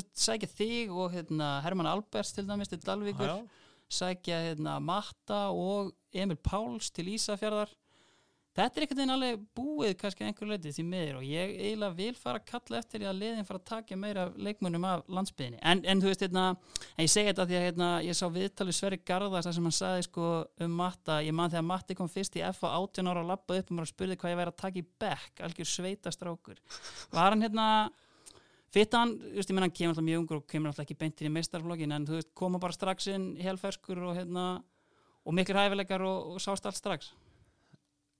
veist, sækja þig og hérna Herman Alberts til dæmis til Dalvíkur. Já, sækja hérna Matta og Emil Páls til Ísafjarðar. Þetta er einhvern veginn alveg búið kannski einhver leiti því miður og ég eiginlega vil fara að kalla eftir því að liðin fara að taka meira leikmunum af landsbyðinni en, en þú veist, hérna, en ég segi þetta því að hérna, ég sá viðtalið Sverri Garðars þar sem hann sagði sko um Matta. Ég man þegar Matti kom fyrst í F á 18 ára og lappaði upp og maður spurði hvað ég væri að taka í bekk algjör sveitastrákur. Var hann hérna Fitta hann, þú veist, ég menn hann kemur alltaf mjög ungur og kemur alltaf ekki beintin í meistarflokkin en þú veist, koma bara strax inn helferskur og hérna og miklir hæfileikar og, og sást allt strax.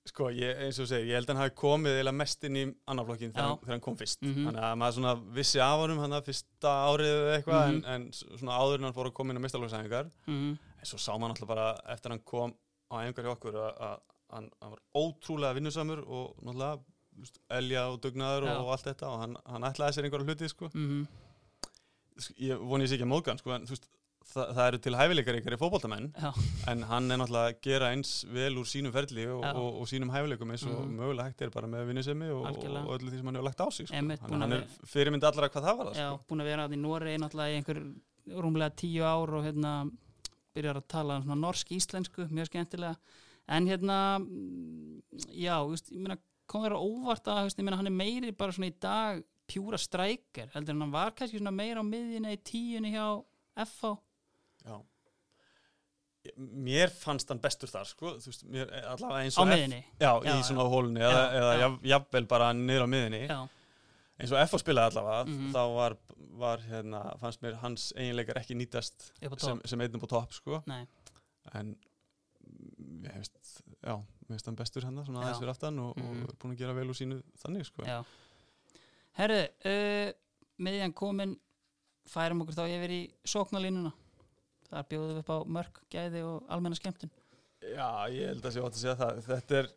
Sko, ég, eins og þú segir, ég held að hann hafi komið eða mest inn í annarflokkin þegar, þegar hann kom fyrst. Mhm. þannig að maður svona vissi af honum hann að fyrsta árið eða eitthvað Mhm. en, en svona áður en hann fór að koma inn á mestarlóksæðingar mm en svo sá maður alltaf bara eftir hann kom á einhver hjá okkur að, að hann, hann var ótrúlega vinnusamur og náttúrulega elja og dugnaður og, og allt þetta og hann, hann ætlaði sér einhverja hluti sko. -hmm. ég voni ég sé ekki að móðgan sko, en veist, það, það eru til hæfileikar ykkar í fótboltamenn Já. en hann er náttúrulega að gera eins vel úr sínum ferli og, og, og sínum hæfileikum eins og Mhm. mögulega hægt er bara með vinnisemi og, öllu því sem hann hefur lagt á sig sko. Einmitt, hann, hann er fyrirmynd allra hvað það var það Já, sko. búin að vera í Noregi náttúrulega í einhver rúmlega tíu ár og hérna byrjar að tala svona norsk-íslensku, mjög skemmtilega en hérna mm, já, just, ég meina, kom þér á óvart að meina, hann er meiri bara svona í dag pjúra strækir, heldur en hann var kannski svona meira á miðjunni í tíunni hjá FH Já. mér fannst hann bestur þar sko, veist, mér allavega eins á og F- miðjunni já, Já, í svona hólunni eða, Já, eða já. jafn- jafnvel bara niður á miðinni Já, eins og F á spilaði allavega Mhm. þá var, var hérna, fannst mér hans eiginleikar ekki nýtast á sem, sem einnum á topp sko. Nei, en mm, ég veist já, finnst hann bestur hann svona Já. aðeins fyrir aftan og, Mhm. og er búin að gera vel úr sínu þannig sko. já Herðu, uh, miðjan komin færum okkur þá yfir í sóknarlínuna þar bjóðum við upp á mörk, gæði og almenna skemmtun Já, ég held að sé átt að segja það þetta er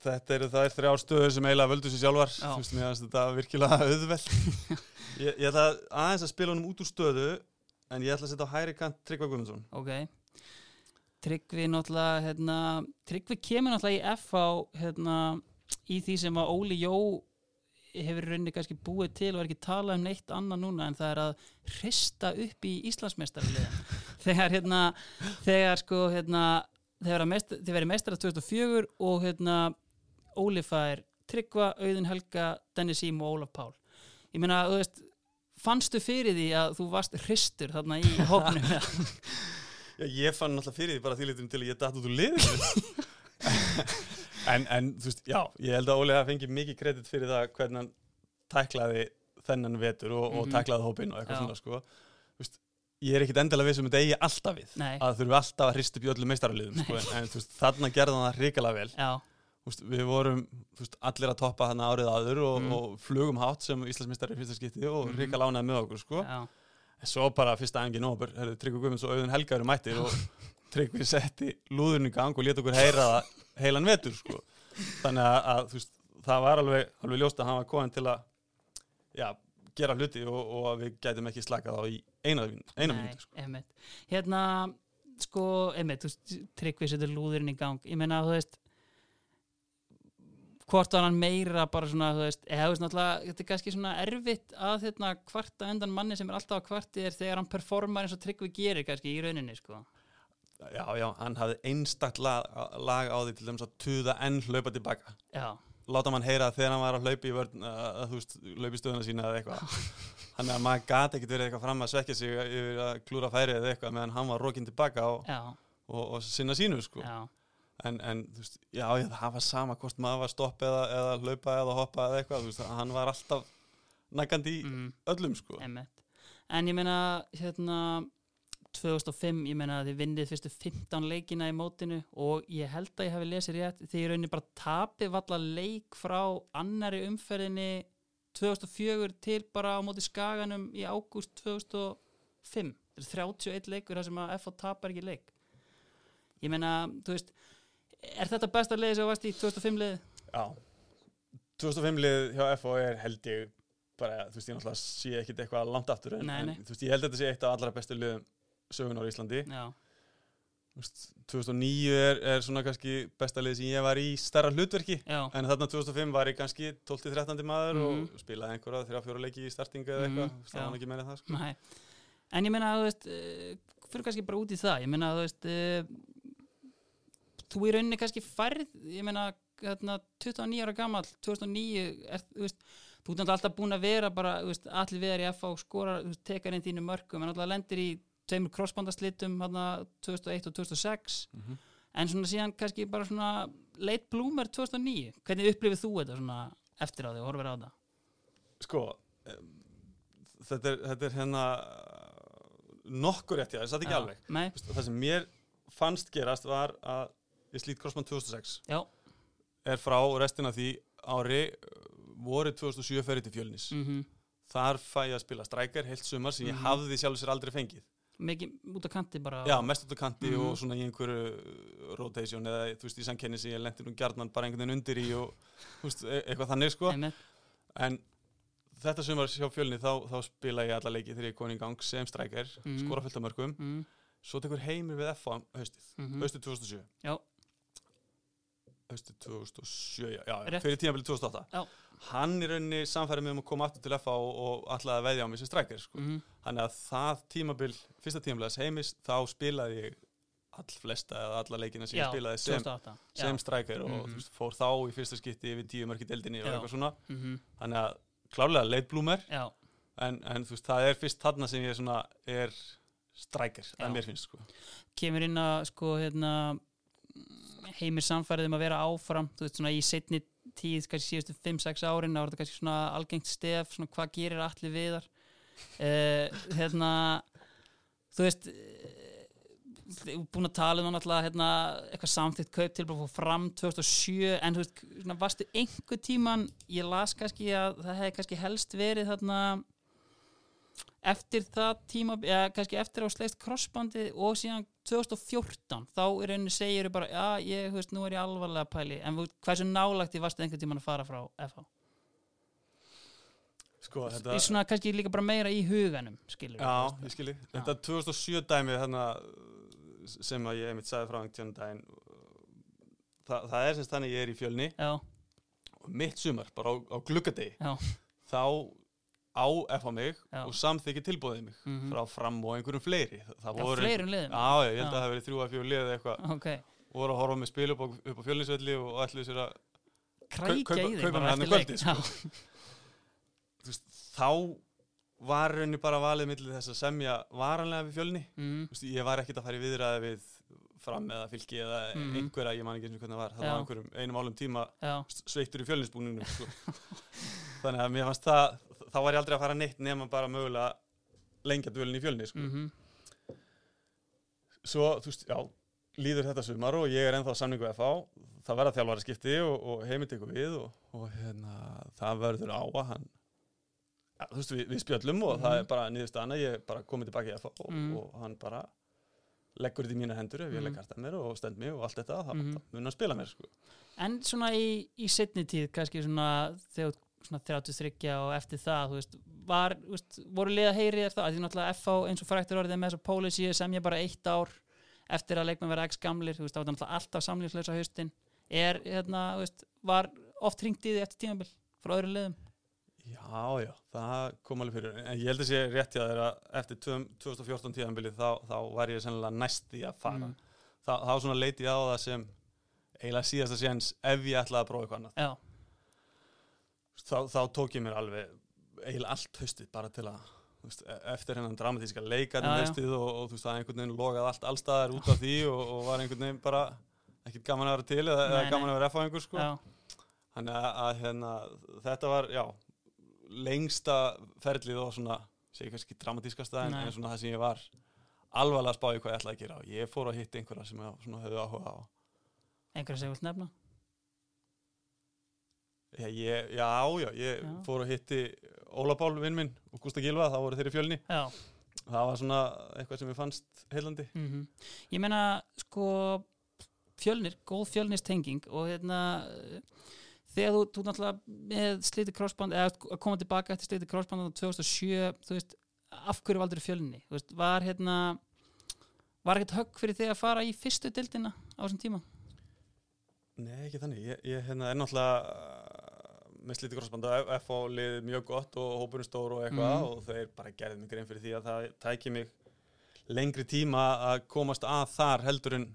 Þetta eru þær þrjár stöður sem eiginlega völdu sér sjálfar Já. Þú veist, mér finnst þetta virkilega auðveld ég, ég ætla aðeins að spila honum út úr stöðu En ég ætla að setja á hæri kant Tryggva Guðmundsson Ok Tryggvi náttúrulega hérna, Tryggvi kemur náttúrulega í FH hérna, í því sem að Óli Jó hefur rauninni kannski búið til og er ekki talað um neitt annað núna en það er að hrista upp í Íslandsmeistarliðin þegar hérna þegar sko hérna þegar að þið verið meistara 2004 og hérna Óli fær Tryggva, Auðun Helga, Dennis Ím og Ólaf Pál. Ég meina, þú veist fannstu fyrir því að þú varst hristur þarna í hópnum Já, ég fann náttúrulega fyrir því bara þýlitum til að ég datt út úr liðinu en, en þú veist, já, ég held að Óli hafa fengið mikið kredit fyrir það hvernig hann tæklaði þennan vetur og, og Mhm. tæklaði hópin og eitthvað Já. svona sko. Þú veist, ég er ekkit endilega við sem þetta eigi alltaf við Nei. að þurfum alltaf að í öllum meistaraliðum sko. en, þú veist, þarna gerði hann það hrikalega vel Já, Þú veist, við vorum þú veist, allir að toppa hann árið áður og, Mm. og flugum hátt sem Íslandsmeistari í fyrsta skipti og Mhm. hrikalega ánæði með okkur sko. já, svo bara fyrsta engin herrðu, Tryggvi Guðmunds og Auðun Helga eru mættir og Tryggvi setti lúðurinn í gang og lét okkur heyra það heilan vetur, sko. Þannig að, að veist, það var alveg, alveg ljóst að hann var komin til að, já, gera hluti og, og að við gætum ekki slakað á í eina, mínúti, sko. Hérna, sko, einmitt, Tryggvi setur lúðurinn í gang Ég meina, þú veist hvort var hann meira bara svona, þú veist, eða þú veist náttúrulega þetta er kannski svona erfitt að hérna kvarta undan manni sem er alltaf að kvarti er þegar hann performar eins og Tryggvi gerir kannski í rauninni, sko Já, já, hann hafði einstakt lag, lag á því til dæmis að tuða enn hlaupa tilbaka. Já, Láta mann heyra þegar hann var að hlaupa í vörn, að, að þú veist, hlaupa í stöðuna sína eða eitthvað. Þannig að maður gati ekkert verið eitthvað fram að svekja sig yfir að klúra færi eða eitthvað meðan hann var rókin tilbaka og, og, og sinna sínu sko. já En, en þú veist, já, það var sama hvort maður var stopp eða, eða hlaupa eða hoppa eða eitthvað, þú veist, hann var alltaf nægandi í mm, öllum sko. einmitt. En ég meina, hérna 2005, ég meina að þið vinnið fyrstu 15 leikina í mótinu og ég held að ég hafi lesið rétt því ég raunin bara tapið valla leik frá annari umferðinni 2004 til bara á móti skaganum í ágúst 2005 þetta er 31 leikur þar sem að FH tapar ekki leik. Ég meina, þú veist er þetta besta leiði sem þú varst í 2005 leiði? Já 2005 lið hjá FO er held ég bara, þú veist, ég náttúrulega sé ekkit eitthvað langt aftur en, Nei, nei. en þú veist, ég held að þetta sé eitt af allra bestu liðum sögun á Íslandi Já, Þú veist, 2009 er, er svona kannski besta lið sem ég var í stærra hlutverki já, en þarna 2005 var ég kannski 12-13 maður Mhm. og spilaði einhverja þrjá fjóra leiki í startinga eða eitthvað, Mhm, mm, já. var ekki meira en það sko. En ég meina að þú veist uh, fyrir kannski bara út í það ég meina að þú veist uh, þú í rauninni kannski færð ég meina hérna, 29 ára gammal 2009 er, þú veist þú ert alltaf búin að vera bara veist, allir við er í FH og skora tekar inn þínu mörgum en náttúrulega lendir í tveimur crossbandaslitum hérna 2001 og 2006 Mhm. en svona síðan kannski bara svona late bloomer 2009 hvernig upplifið þú þetta svona eftir á því og horfir á það? Sko em, þetta er, þetta er hérna nokkur rétt, það satt ekki Já. alveg. Nei, það sem mér fannst gerast var að ég slít Crossman 2006 já, er frá restina því ári voru 2007 ferið til fjölnis. Mhm. Þar fæ ég að spila strækjar heilt sumar sem ég Mhm. hafði sjálfur sér aldrei fengið. Mikið út af kanti bara. Já, mest út á kanti Mhm. og svona í einhverju uh, rotation eða þú veist í samkenni sem ég lendi nú gjarnan bara einhvern veginn undir í og veist, e eitthvað þannig sko. Einmitt. en þetta sumar hjá fjölni þá, þá spila ég alla leiki þegar ég er komin í gang sem strækjar, Mhm. skora fullt af mörgum mm, svo tekur heimir við F á haustið mm haustið 2007 Já. Haustið 2007, já, Rétt. fyrir tímabilið 2008 Já. hann í rauninni samfærið mig um að koma aftur til FA og, og að veðja á mig sem strækjar sko. mm, þannig að það tímabil, fyrsta tímabilið heimis, þá spilaði ég all flesta eða alla leikina sem já, ég spilaði sem, 2008 sem strækjar og Mhm. þú veist, fór þá í fyrsta skipti yfir tíu mörki deildinni og Já. eitthvað svona mm -hmm. þannig að klárlega leitblúmer en, en þú veist, það er fyrst þarna sem ég svona er strækjar, Já. það mér finnst sko. kemur inn að sko hérna heimir samfærið um að vera áfram þú veist svona í setni tíð kannski síðustu 5-6 árin þá var þetta kannski svona algengt stef svona hvað gerir allir viðar? Uh, hérna þú veist eh, búin að tala um náttúrulega hérna, eitthvað samþýtt kaup til bara fram 2007 en þú veist, varstu einhver tíman ég las kannski að það hefði kannski helst verið þarna eftir það tíma, eða kannski eftir á sleist crossbandi og síðan 2014 þá í rauninni segir bara já, ég, þú veist, nú er ég alvarlega pæli en hversu nálagt ég varstu einhvern tíman að fara frá FH sko, þetta, í svona kannski líka bara meira í huganum skilur Já, ég skilji. Þetta 2007 dæmi þarna, sem að ég einmitt sagði frá einhvern tíðan daginn það, er semst þannig ég er í fjölni. Já, og mitt sumar, bara á, á gluggadegi Já. þá á F á mig Já. og samþykki tilbúðið mig Mhm. frá fram og einhverjum fleiri það já voru fleirum liðum Já, ég held Já. að það hafi verið þrjú að fjóðu liðið eitthvað ok, og voru að horfa með spil upp á, upp á fjölnisvelli og ætluðu sér að krækja kaupa- í þig kaupa bara mig þarna eftir leik. kvöldið, sko. Já. þú veist, þá var rauninni bara valið millir þess að semja varanlega við fjölni Mhm. Þú veist, ég var ekkert að fara í viðræði við fram eða fylki eða Mhm. einhverja, ég man ekki eins og hvernig það var það Já. var einhverjum einum álum tíma já, sveittur í fjölninsbúningnum sko. þannig að mér fannst það þá var ég aldrei að fara neitt nema bara mögulega lengja dvölin í fjölni sko. mhm, svo, þú veist, já, líður þetta sumar og ég er ennþá samningu FH það verða þjálfari skipti og, og heimind ykkur við og, og hérna, það verður á að hann ja, þú veist, við, við spjöllum og það Mhm. er bara niðurstaðan að ég bara komið tilbaka í FH og, Mhm. og hann bara leggur þetta í mína hendur ef ég Mhm. legg harta mér og stend mig og allt þetta, þá Mhm. mm. mun hann spila mér sko. en svona í, í setni tíð kannski svona þegar svona 33 og eftir það veist, var, veist, voru liða heyri þér það, því náttúrulega FH eins og fræktur orðið með þessa pólisíu sem ég bara eitt ár eftir að leikmenn vera x gamlir, þú veist, það var náttúrulega alltaf samlýfslösa haustin, er, hérna, þú veist var oft hringt í því eftir tímabil frá öðru liðum, Já, já, það kom alveg fyrir. En ég held að sé rétt þér að eftir tvö- 2014 tíðanbilið þá, þá var ég sennilega næst í að fara. Mm. þá, þá svona leiti ég á það sem eiginlega síðasta séns ef ég ætlaði að prófa eitthvað annað. Já, þá, þá tók ég mér alveg eiginlega allt haustið bara til að veist, e- eftir hennan dramatíska já. haustið og, og þú veist það einhvern veginn logaði allt allstaðar út af því og, og var einhvern veginn bara ekkert gaman að vera til eða, eða gaman að vera á einhver sko Þannig að, að hérna, þetta var, já, lengsta ferlið og svona, segi kannski dramatískasta en, Nei. en svona það sem ég var alvarlega að spá í hvað ég ætlaði að gera og ég fór að hitta einhverja sem ég höfðu áhuga á. einhverja sem vilt nefna Já, ég, já, já, ég Já. fór að hitti Óla Pál, vinn minn, og Gústa Gilva, það voru þeirri fjölni. já, Það var svona eitthvað sem ég fannst heilandi. mm ég meina sko fjölnir, góð fjölnistenging og hérna þegar þú, þú náttúrulega með slítið crossband eða að koma tilbaka eftir slítið crossband á 2007, þú veist af hverju valdur fjölni, þú veist, var hérna var ekkert högg fyrir þig að fara í fyrstu dildina á þessum tíma Nei, ekki þannig. Ég, ég hérna, er náttúrulega með slítið krossbanda FH liðið mjög gott og hópurinn stór og eitthvað Mhm. og þeir bara gerði mig grein fyrir því að það tæki mig lengri tíma að komast að þar heldur en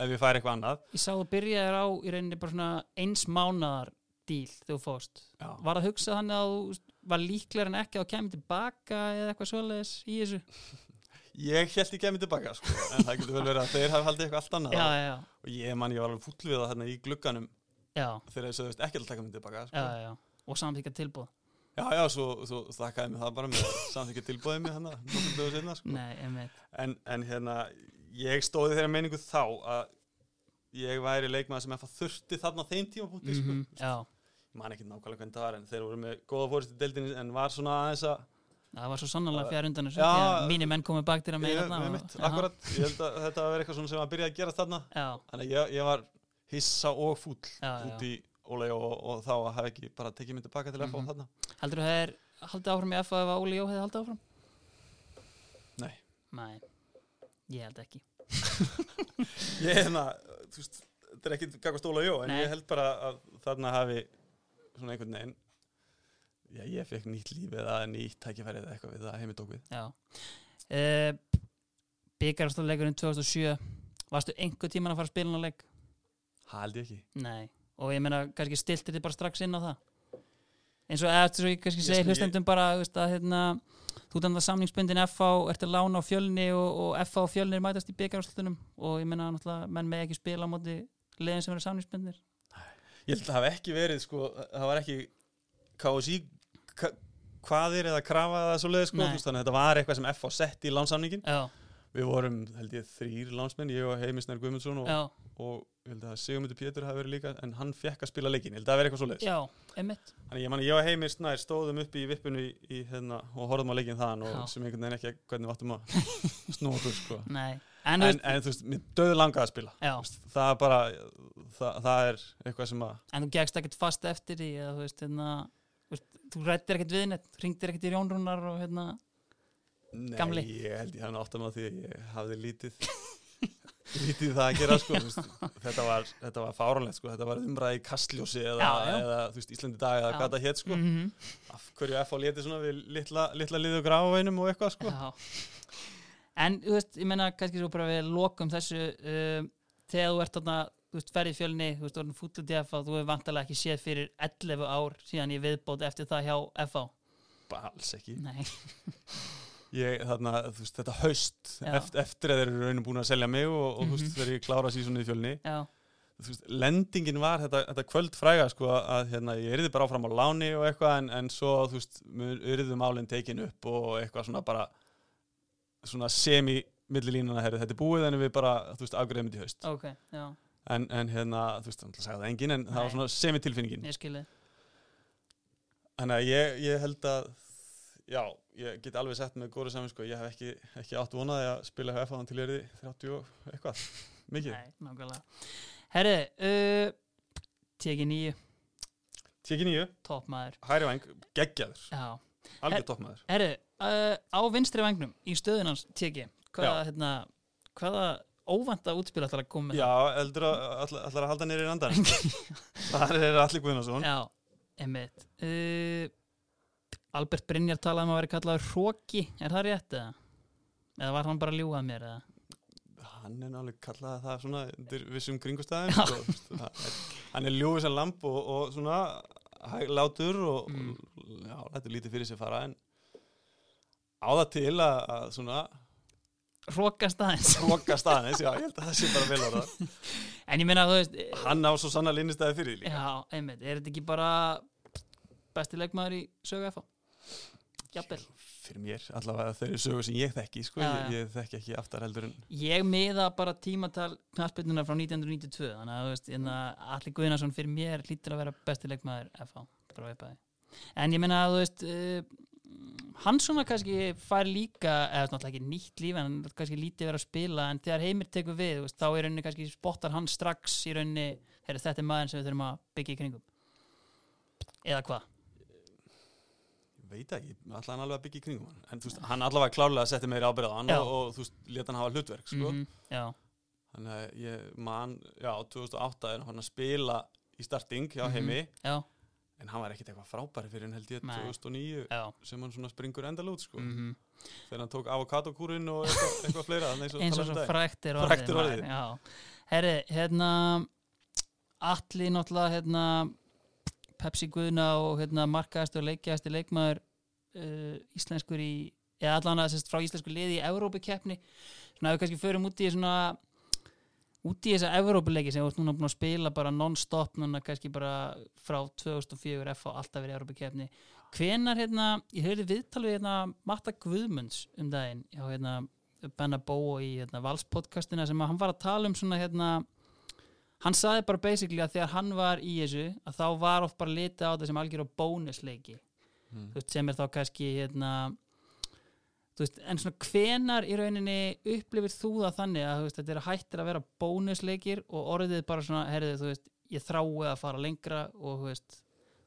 ef ég færi eitthvað annað. ég sá þú byrjaðir á í rauninni bara svona eins mánaðar díl þegar þú fóst Já. var það hugsað hann að þú var líklega en ekki að kemur tilbaka eða eitthvað svoleiðis í þessu Ég held ég kemur tilbaka, sko, en það getur vel verið að þeir hafi haldið eitthvað allt annað já, já, og ég man, ég var alveg fúll við það hérna í glugganum þegar þeir sögðust ekki að taka mig tilbaka, sko. já, já, og samþykja tilbúð Já, já, svo, svo þakkaði mig það bara með samþykja tilbúðið mig hann nokkur dögur sinna, sko. nei, en, en hérna ég stóði þeirra meiningu þá að ég væri leikmaður sem eftir þurfti þarna þeim tímapunkti sko. Mhm, ég man ekki nákvæmlega hvernig það var en þeir voru með góða fórist í deildinni en var svona aðeins að það var svo sannarlega fjær undan þessu mínir menn komið bak til að meina akkurat, ég held að þetta var eitthvað sem að byrja að gera þarna. Já, þannig ég, ég var hissa og fúll út í Ólega og, og þá að hafa ekki bara tekið mig tilbaka til að fá Mhm. þarna heldur þú það er haldið áfram í FA ef að Óli Jó hefði haldið áfram? Nei. Nei, ég held ekki Ég hérna, þú veist, þetta er ekki gagast Óla Jó, en Nei. ég held bara að þarna hafi svona einhvern veginn Já, ég fekk nýtt líf eða nýtt tækifæri eða eitthvað við það heimi tók við. Já uh, Byggarastóðleikurinn 2007 Varstu einhver tíman að fara að spila hann á leik? Haldi ekki. Nei, og ég meina kannski stiltir þið bara strax inn á það? Eins og eftir svo ég kannski Ég segi hlustendum bara þú veist, að hérna, þú ert annað samningsbundin FH ert að lána á fjölni og, og FH og fjölnir mætast í byggaráslutunum og ég meina menn með ekki spila á móti liðin sem eru samningsbundnir. Ég held að það hafi ekki verið, sko, það var ekki KSI hvaðir eða krafa eða svo leið, sko, þannig að þetta var eitthvað sem F á sett í lánsamningin. Já, Við vorum, held ég, þrýr lánsmenn, ég og Heimisnær Guðmundsson og, já, og ég held að Sigmundur Pétur hafi verið líka, en hann fekk að spila leikin, ég held að það verið eitthvað svo leiðis. já, einmitt Þannig ég man, ég og Heimir Snær stóðum upp í vippinu í, í hérna, og horfðum á leikin þaðan og Já. sem einhvern veginn ekki hvernig vattum að snúa okkur, sko. Nei, en, En, en, þú veist, mér döðu langaði að spila. já, Það er bara, það, það er eitthvað sem að, en þú gegst ekkert fast eftir því eða þú veist, hérna þú, rættir ekkert við neitt, ringdir ekkert í Jónrúnar og hérna, Nei, Gamli. ég held ég hann átt að maður því að ég hafði lítið lítið það að gera sko, þetta var, þetta var fáránlegt sko, þetta var umræði kastljósi eða, Já, já. eða veist, Íslandi dag eða hvað það hétt sko, mhm, af hverju F á léti svona við litla, litla liðu grafaveinum og eitthvað sko. Já. En, þú veist, ég menna kannski svo bara við lokum þessu um, þegar þú ert þarna, þú veist, ferð í fjölni þú veist, orðin fútlu til FA, þú hefur vantarlega ekki séð fyrir 11 ár síðan ég viðbót eftir það hjá FA bara alls ekki, Nei, ég þarna, veist, þetta haust eftir, eftir að þeir eru raunum búin að selja mig og, og veist, Mhm. þegar ég klára sísonið í fjölni. Veist, lendingin var þetta, þetta kvöld fræga sko að hérna, ég erði bara áfram á láni og eitthvað en, en svo þú veist, erðu málinn tekin upp og eitthvað svona bara svona semi millilínuna herri, þetta er búið en við bara, afgreðum þetta í haust. Ok, já, en, en hérna, þú veist, það sagði það engin en það Nei. var svona semi tilfinningin ég skilði þannig að ég, ég held að já, ég get alveg sett með góru saman sko, ég hef ekki, ekki átt vonaði að spila HF áðan til erði 30 og eitthvað. Mikið, Nei, nákvæmlega. Herri, uh, teki nýju tekið nýju, toppmaður hæri væng, geggjaður. Já, algjör toppmaður herri, uh, á vinstri vangnum í stöðunans teki hvaða, hérna, hvaða óvænta útspil ætlar að koma með? Já, eldur að allar, allar að halda nýri í randan Það er allir Guðnason. Já, einmitt. Uh, Albert Brynjar talaði um að vera kallaður hróki, er það rétt eða? Eða var hann bara að ljúga að mér eða? Hann er náttúrulega kallað það svona undir vissum kringustæðum sko, Hann er ljúið sem lamp og, og svona hæglátur og, Mm. og já, þetta er lítið fyrir sér fara en á það til að, að svona Hrókast aðeins hróka staðins, já, ég held að það sé bara vel á það En ég meina þú veist eh, Hann á svo sannar linnistæði fyrir því líka Já, einmitt, er þetta ekki bara besti leikmaður í sögu FH? Jafnvel Fyrir mér, allavega þeirri sögu sem ég þekki sko, Já, ég, já. ég þekki ekki aftar heldur en Ég miða bara tímatal knarspilnuna frá 1992 þannig að veist, hérna, Alli Guðnason fyrir mér hlýtur að vera besti leikmaður FH. En ég meina að veist hann svona kannski fær líka, eða náttúrulega ekki nýtt líf en kannski lítið vera að spila en þegar heimir tekur við, veist, þá er rauninni kannski spottar hann strax í rauninni þetta er maður sem við þurfum að byggja í kringum eða hvað? Veit ekki, alltaf hann alveg að byggja í kringum hann En þú veist, hann allavega klárlega setti meiri ábyrð á hann Já. og, og þú veist, leta hann hafa hlutverk sko. Mhm, Já, Þannig að ég man, já, 2008 er hann að spila í starting hjá Mhm. heimi já, En hann var ekkit eitthvað frábæri fyrir hann held ég Nei. 2009 já sem hann svona springur endalút sko. mm Þegar hann tók avokadokúrin og eitthvað, eitthvað fleira eins og eins og talaði um svo daginn. frækt Frægt er maður, orðið. já. Herri, hérna Alli náttúrulega hérna Pepsi Guðna og hérna markaðast og leikjaðasti leikmaður uh, íslenskur í eða allan að frá íslensku liði í Evrópukeppni. Svona ef við kannski förum út í svona út í þessa Evrópuleiki sem við erum núna búin að spila bara non-stop núna kannski bara frá 2004 F á alltaf verið Evrópukeppni. Hvenar hérna, ég höfði viðtal við hérna Matta Guðmunds um daginn já hérna Benna Bó í hérna, Valspodcastina sem að hann var að tala um svona hérna hann saði bara basically að þegar hann var í þessu að þá var oft bara litið á þetta sem algjör á bónusleiki Mm. veist, sem er þá kannski hérna veist, en svona hvenar í rauninni upplifir þú það þannig að veist, þetta er hættir að vera bónusleikir og orðið bara svona, herðið, ég þrái að fara lengra og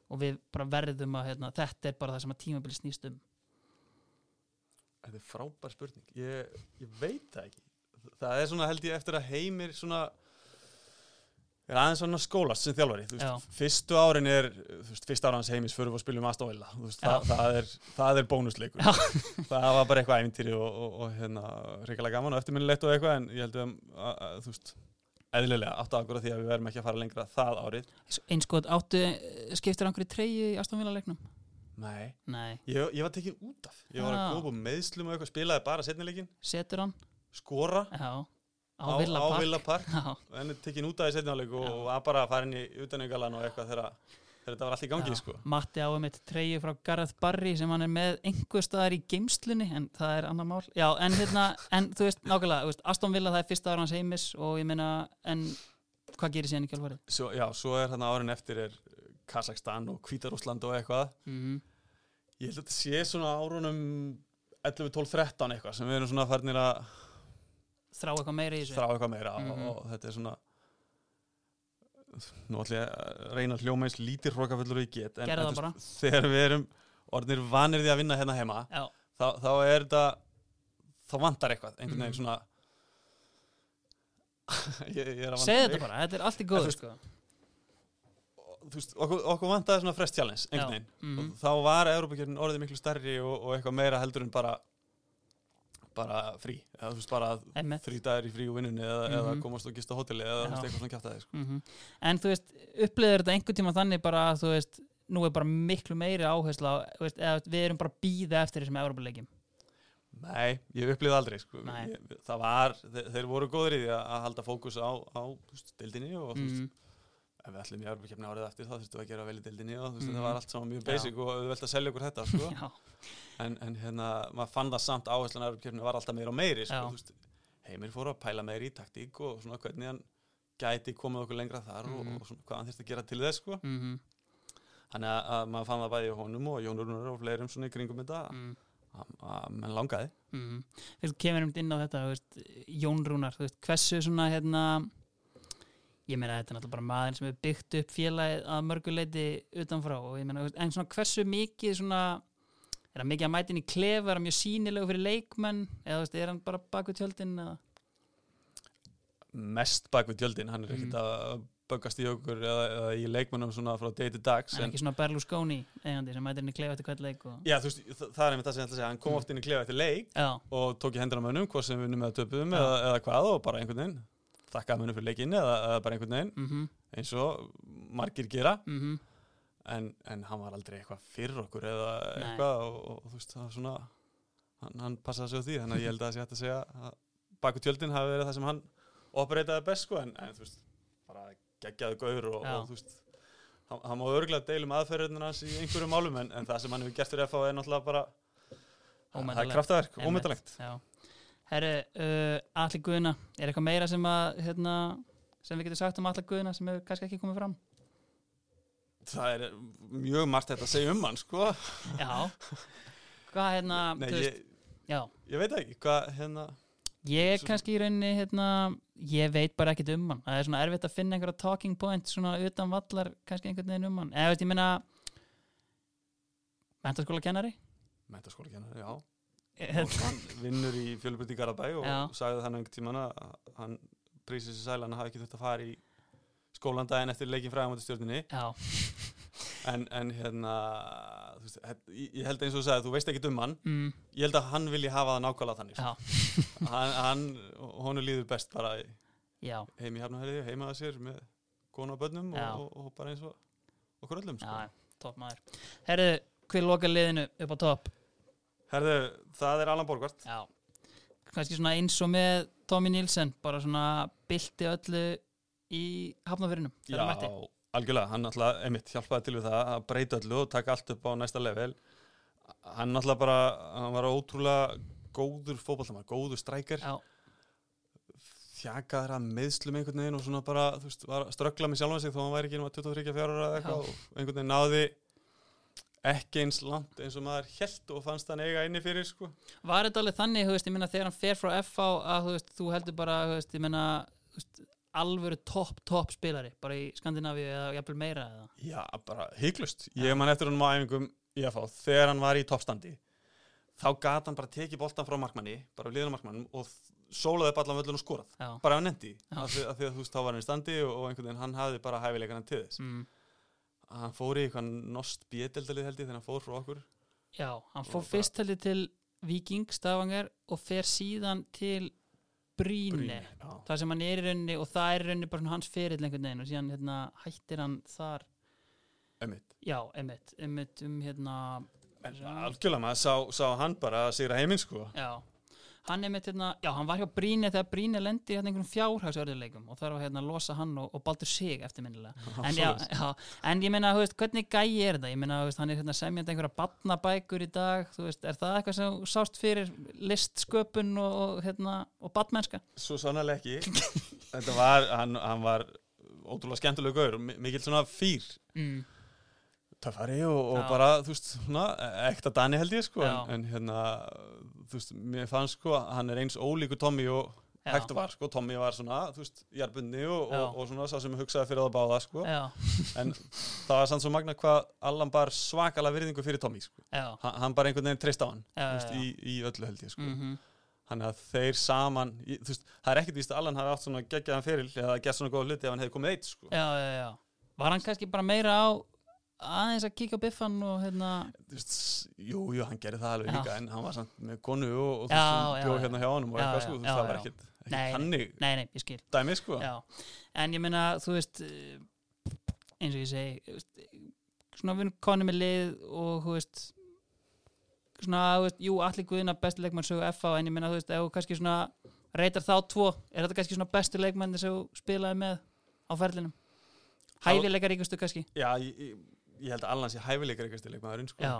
og við bara verðum að hérna, þetta er bara það sem að tímabili snýst um Þetta er frábær spurning. Ég, ég veit það ekki. Það er svona held ég eftir að heimir svona er aðeins svona skólast sem þjálfari. Þú Já. veist, fyrstu árin er, þú veist, fyrsta ára hans heimis fyrir að spilum aðstofila. Þú veist, Já. það, það, er, það er bónusleikur. Já. það var bara eitthvað æfintýri og, og, og hérna, reyngarlega gaman og eftirminnilegt og eitthvað en ég held að, að, að þú veist, eðlilega átt að akkur því að við verðum ekki að fara lengra það árið. eins gott áttu skiptir einhverju treyju í Aston Villa leiknum Nei. nei, Ég, ég var tekin út af. Ég var að koma meðslum og eitthvað, spilaði bara setnileikin, setur hann skora já, á, á, Villa á Park. Villa Park. já, en er tekin út af í setni áleik og, var bara að fara inn í utanaugalan og eitthvað þegar, þetta var allt í gangi sko. Matti á um eitt treyju frá Gareth Barry sem hann er með einhver staðar í geimslunni en það er annar mál. Já, en hérna, en þú veist, nákvæmlega veist, Aston Villa það er fyrsta ára hans heimis og ég meina, en hvað gerir síðan í kjálfarið? svo, já, svo er þarna árin eftir er Kazakstan og Hvítarúsland og eitthvað. Mm ég held að þetta sé svona árunum 11, 12, 13 eitthvað sem við erum svona farnir að þrá eitthvað meira í þessu þrá eitthvað meira Mhm. og, og þetta er svona nú ætlum ég að reyna hljóma eins lítir hrókafullur og ég get en, veist, þegar við erum orðnir vanir því að vinna hérna heima þá, þá er þetta þá vantar eitthvað, einhvern veginn Mhm. svona ég, ég mig. þetta bara, þetta er allt í veist, sko. okkur, okkur vantaði svona fresh challenge einhvern veginn Mhm. og þá var Európa-kjörnin orðið miklu stærri og, og eitthvað meira heldur en bara bara frí eða þú veist bara þrý dagar í frí og vinnunni eða, eða Mhm. komast og gista á hóteli eða eitthvað svona kjátt sko. mm En þú veist, upplýður þetta einhvern tíma þannig bara að þú veist, nú er bara miklu meiri áhersla veist, eða við erum bara býða eftir þessum Európa-leikjum. Nei, ég upplýði aldrei sko. Ég, það var, þeir, þeir voru góður í því að, halda fókus á, á veist, deildinni og þú veist, Mm. Ef við ætlum í Európa-kjörni árið eftir þá þurftum við að gera vel í deildinni og þú veist, Mhm. þetta var allt saman mjög Já. basic og auðvelt að selja okkur þetta sko. Já, en, en hérna, maður fann það samt áherslan að Európa-kjörni var alltaf meira og meiri sko, Já. heimir fór að pæla meiri í taktík og svona hvernig hann gæti komið okkur lengra þar og, Mhm. og svona, hvað hann þurfti að gera til þess sko. mm þannig að, að maður fann það bæði í honum og Jón Rúnar og fleirum svona í kringum þetta mm. að, að menn langaði Mm. Þú kemur um inn á þetta, ég meina þetta er náttúrulega bara maður sem hefur byggt upp félagið að mörguleiti utanfrá og ég meina, en svona hversu mikið svona, er hann mikið að mæta inn í klefa, er hann mjög sýnilegu fyrir leikmenn eða veist, er hann bara baku tjöldin eða? mest bak við tjöldin, hann er Mhm. ekkert að böggast í okkur eða, eða í leikmennum svona frá day to dags En ekki svona Berlusconi eigandi sem mætir inn í klefa eftir hvert leik og... Já, þú veist, það, það er einmitt það sem ég ætla að segja, hann kom Mm. oft inn í klefa eftir leik Já, og tók í hendina á mönnum, hvort sem við og þakkaði mönnum fyrir leikinn eða, eða bara einhvern veginn mhm, eins og margir gera. Mhm, en, en hann var aldrei eitthvað fyrir okkur eða eitthvað og, og, þú veist, það var svona hann, hann passaði sig á því, þannig að ég held að það sé hægt að segja að baku tjöldin hafi verið það sem hann operataði best sko, en, en þú veist bara geggjaði gaur og, og þú veist hann, hann má örgulega deilum aðferðinu hans í einhverjum málum en, en það sem hann hefur gert fyrir FH er náttúrulega bara það er kraftaverk, Einmitt. Herri, uh, Alli Guðna, er eitthvað meira sem að, hérna, sem við getum sagt um Alli Guðna sem hefur kannski ekki komið fram? það er mjög margt þetta að segja um hann sko Já Hvað hérna, Nei, þú veist, ég, já ég veit ekki, hvað hérna Ég er kannski í rauninni, hérna, ég veit bara ekkit um hann. Það er svona erfitt að finna einhverja talking point svona utan vallar, kannski einhvern veginn um hann. Eða veist, ég meina, mentaskóla kennari? mentaskóla kennar, já hann vinnur í fjölubrytti í Garabæ og Já. sagði hann einhvern tíman að hann prísið sér sæl að hafi ekki þurft að fara í skólan daginn eftir leikin fræðum á stjórninni en, en hérna veist, ég held eins og sagði, þú veist ekki um hann mm, ég held að hann vilji hafa það nákvæmlega þannig sko. hann, hann, honu líður best bara heim í hafnahæði, heima að sér með börnum Já. og, og, og bara eins og okkur öllum sko. já, topp maður. Herðu, hver loka liðinu upp á topp? Herðu, það er Alan Borgvart. Já, kannski svona eins og með Tommy Nielsen, bara svona bylti öllu í hafnafyrinum. Já, algjörlega, hann náttúrulega einmitt hjálpaði til við það að breyta öllu og taka allt upp á næsta level. Hann náttúrulega bara, hann var ótrúlega góður fótballtamar, góður strækir. Já, þjakaður að meðslum einhvern veginn og svona bara, þú veist, var að ströggla með sjálfan sig þó hann væri ekki nema 23 ára eða eitthvað og einhvern veginn náði ekki eins langt eins og maður held og fannst hann eiga inni fyrir sko. var þetta alveg þannig, veist, ég meina þegar hann fer frá FH að veist, þú heldur bara, veist, ég veist, alvöru topp, topp spilari bara í Skandinavíu eða jafnvel meira eða Já, bara hygglust. Ég man eftir honum á æfingum í fá, þegar hann var í toppstandi, þá gat hann bara tekið boltan frá markmanni, bara liðan markmannum og sólaði upp allan völlun og skorað. já, Bara ef hann nendi, af því, af því að þú veist, þá var hann í standi og, og einhvern veginn hann hafði bara hæfileikana til þess. mm, Hann fór í eitthvað nost bjedeldalið held ég þegar hann fór frá okkur. já hann fór fyrst heldur til Viking Stavanger og fer síðan til Bríne Já. það sem hann er í rauninni og það er í rauninni bara hans ferill einhvern veginn og síðan hérna, hættir hann þar Einmitt. já, emitt, emitt um hérna algjörlega maður sá, sá hann bara að sigra heiminn sko. já, hann emitt hérna já, hann var hjá Bríne þegar Bríne lendi hérna einhverjum fjárhagsörðuleikum og þarf að hérna losa hann og, og baldur sig eftirminnilega en, já, já, en ég meina, veist, hvernig gæi er þetta? Ég meina, veist, hann er hérna semjandi einhverja batnabækur í dag, þú veist, er það eitthvað sem sást fyrir listsköpun og, og hérna, og batmennska? Svo sannlega ekki. Þetta var, hann, hann var ótrúlega skemmtilegu gaur, mi- mikill svona fýr. Mm. Töffari og, og bara, þú veist, svona, ekta Dani held ég, sko, en, en hérna, þú veist, mér fannst, sko, hann er eins ólíku Tommy og Já. Hector var, sko, Tommy var svona, þú veist, jarbundi og, og, og svona sá sem hugsaði fyrir það báða, sko, Já, en það var sann svo magna hvað Allan bar svakalega virðingu fyrir Tommy, sko, já, hann, bara einhvern veginn treyst á hann, Já, þú veist, í, í öllu held ég, sko, mm hann að þeir saman, í, þú veist, það er ekkert víst að Allan hafi átt svona geggjaðan fyrir eða gert svona góða hluti ef hann hefði komið eitt, sko, já, já, já. Var hann kannski bara meira á aðeins að kíka á biffan og hérna, jú, jú, hann gerði það alveg Já. líka en hann var samt með konu og, og bjóð hérna hjá honum og eitthvað sko, það var ekkert þannig nei, nei, ég skil. dæmi sko Já, en ég meina, þú veist, eins og ég segi, svona við konni með lið og, þú veist, svona, þú veist, jú, allir guðina besti leikmann sögu FA, en ég meina, þú veist, ef þú kannski svona reytar þá tvo, er þetta kannski svona bestu leikmann sem þú spilaði með á ferlinum? Hæfileika ríkustu kannski? Já, ég, ég, held að Allan sé hæfileikar eitthvað til leikmaðurinn sko Já,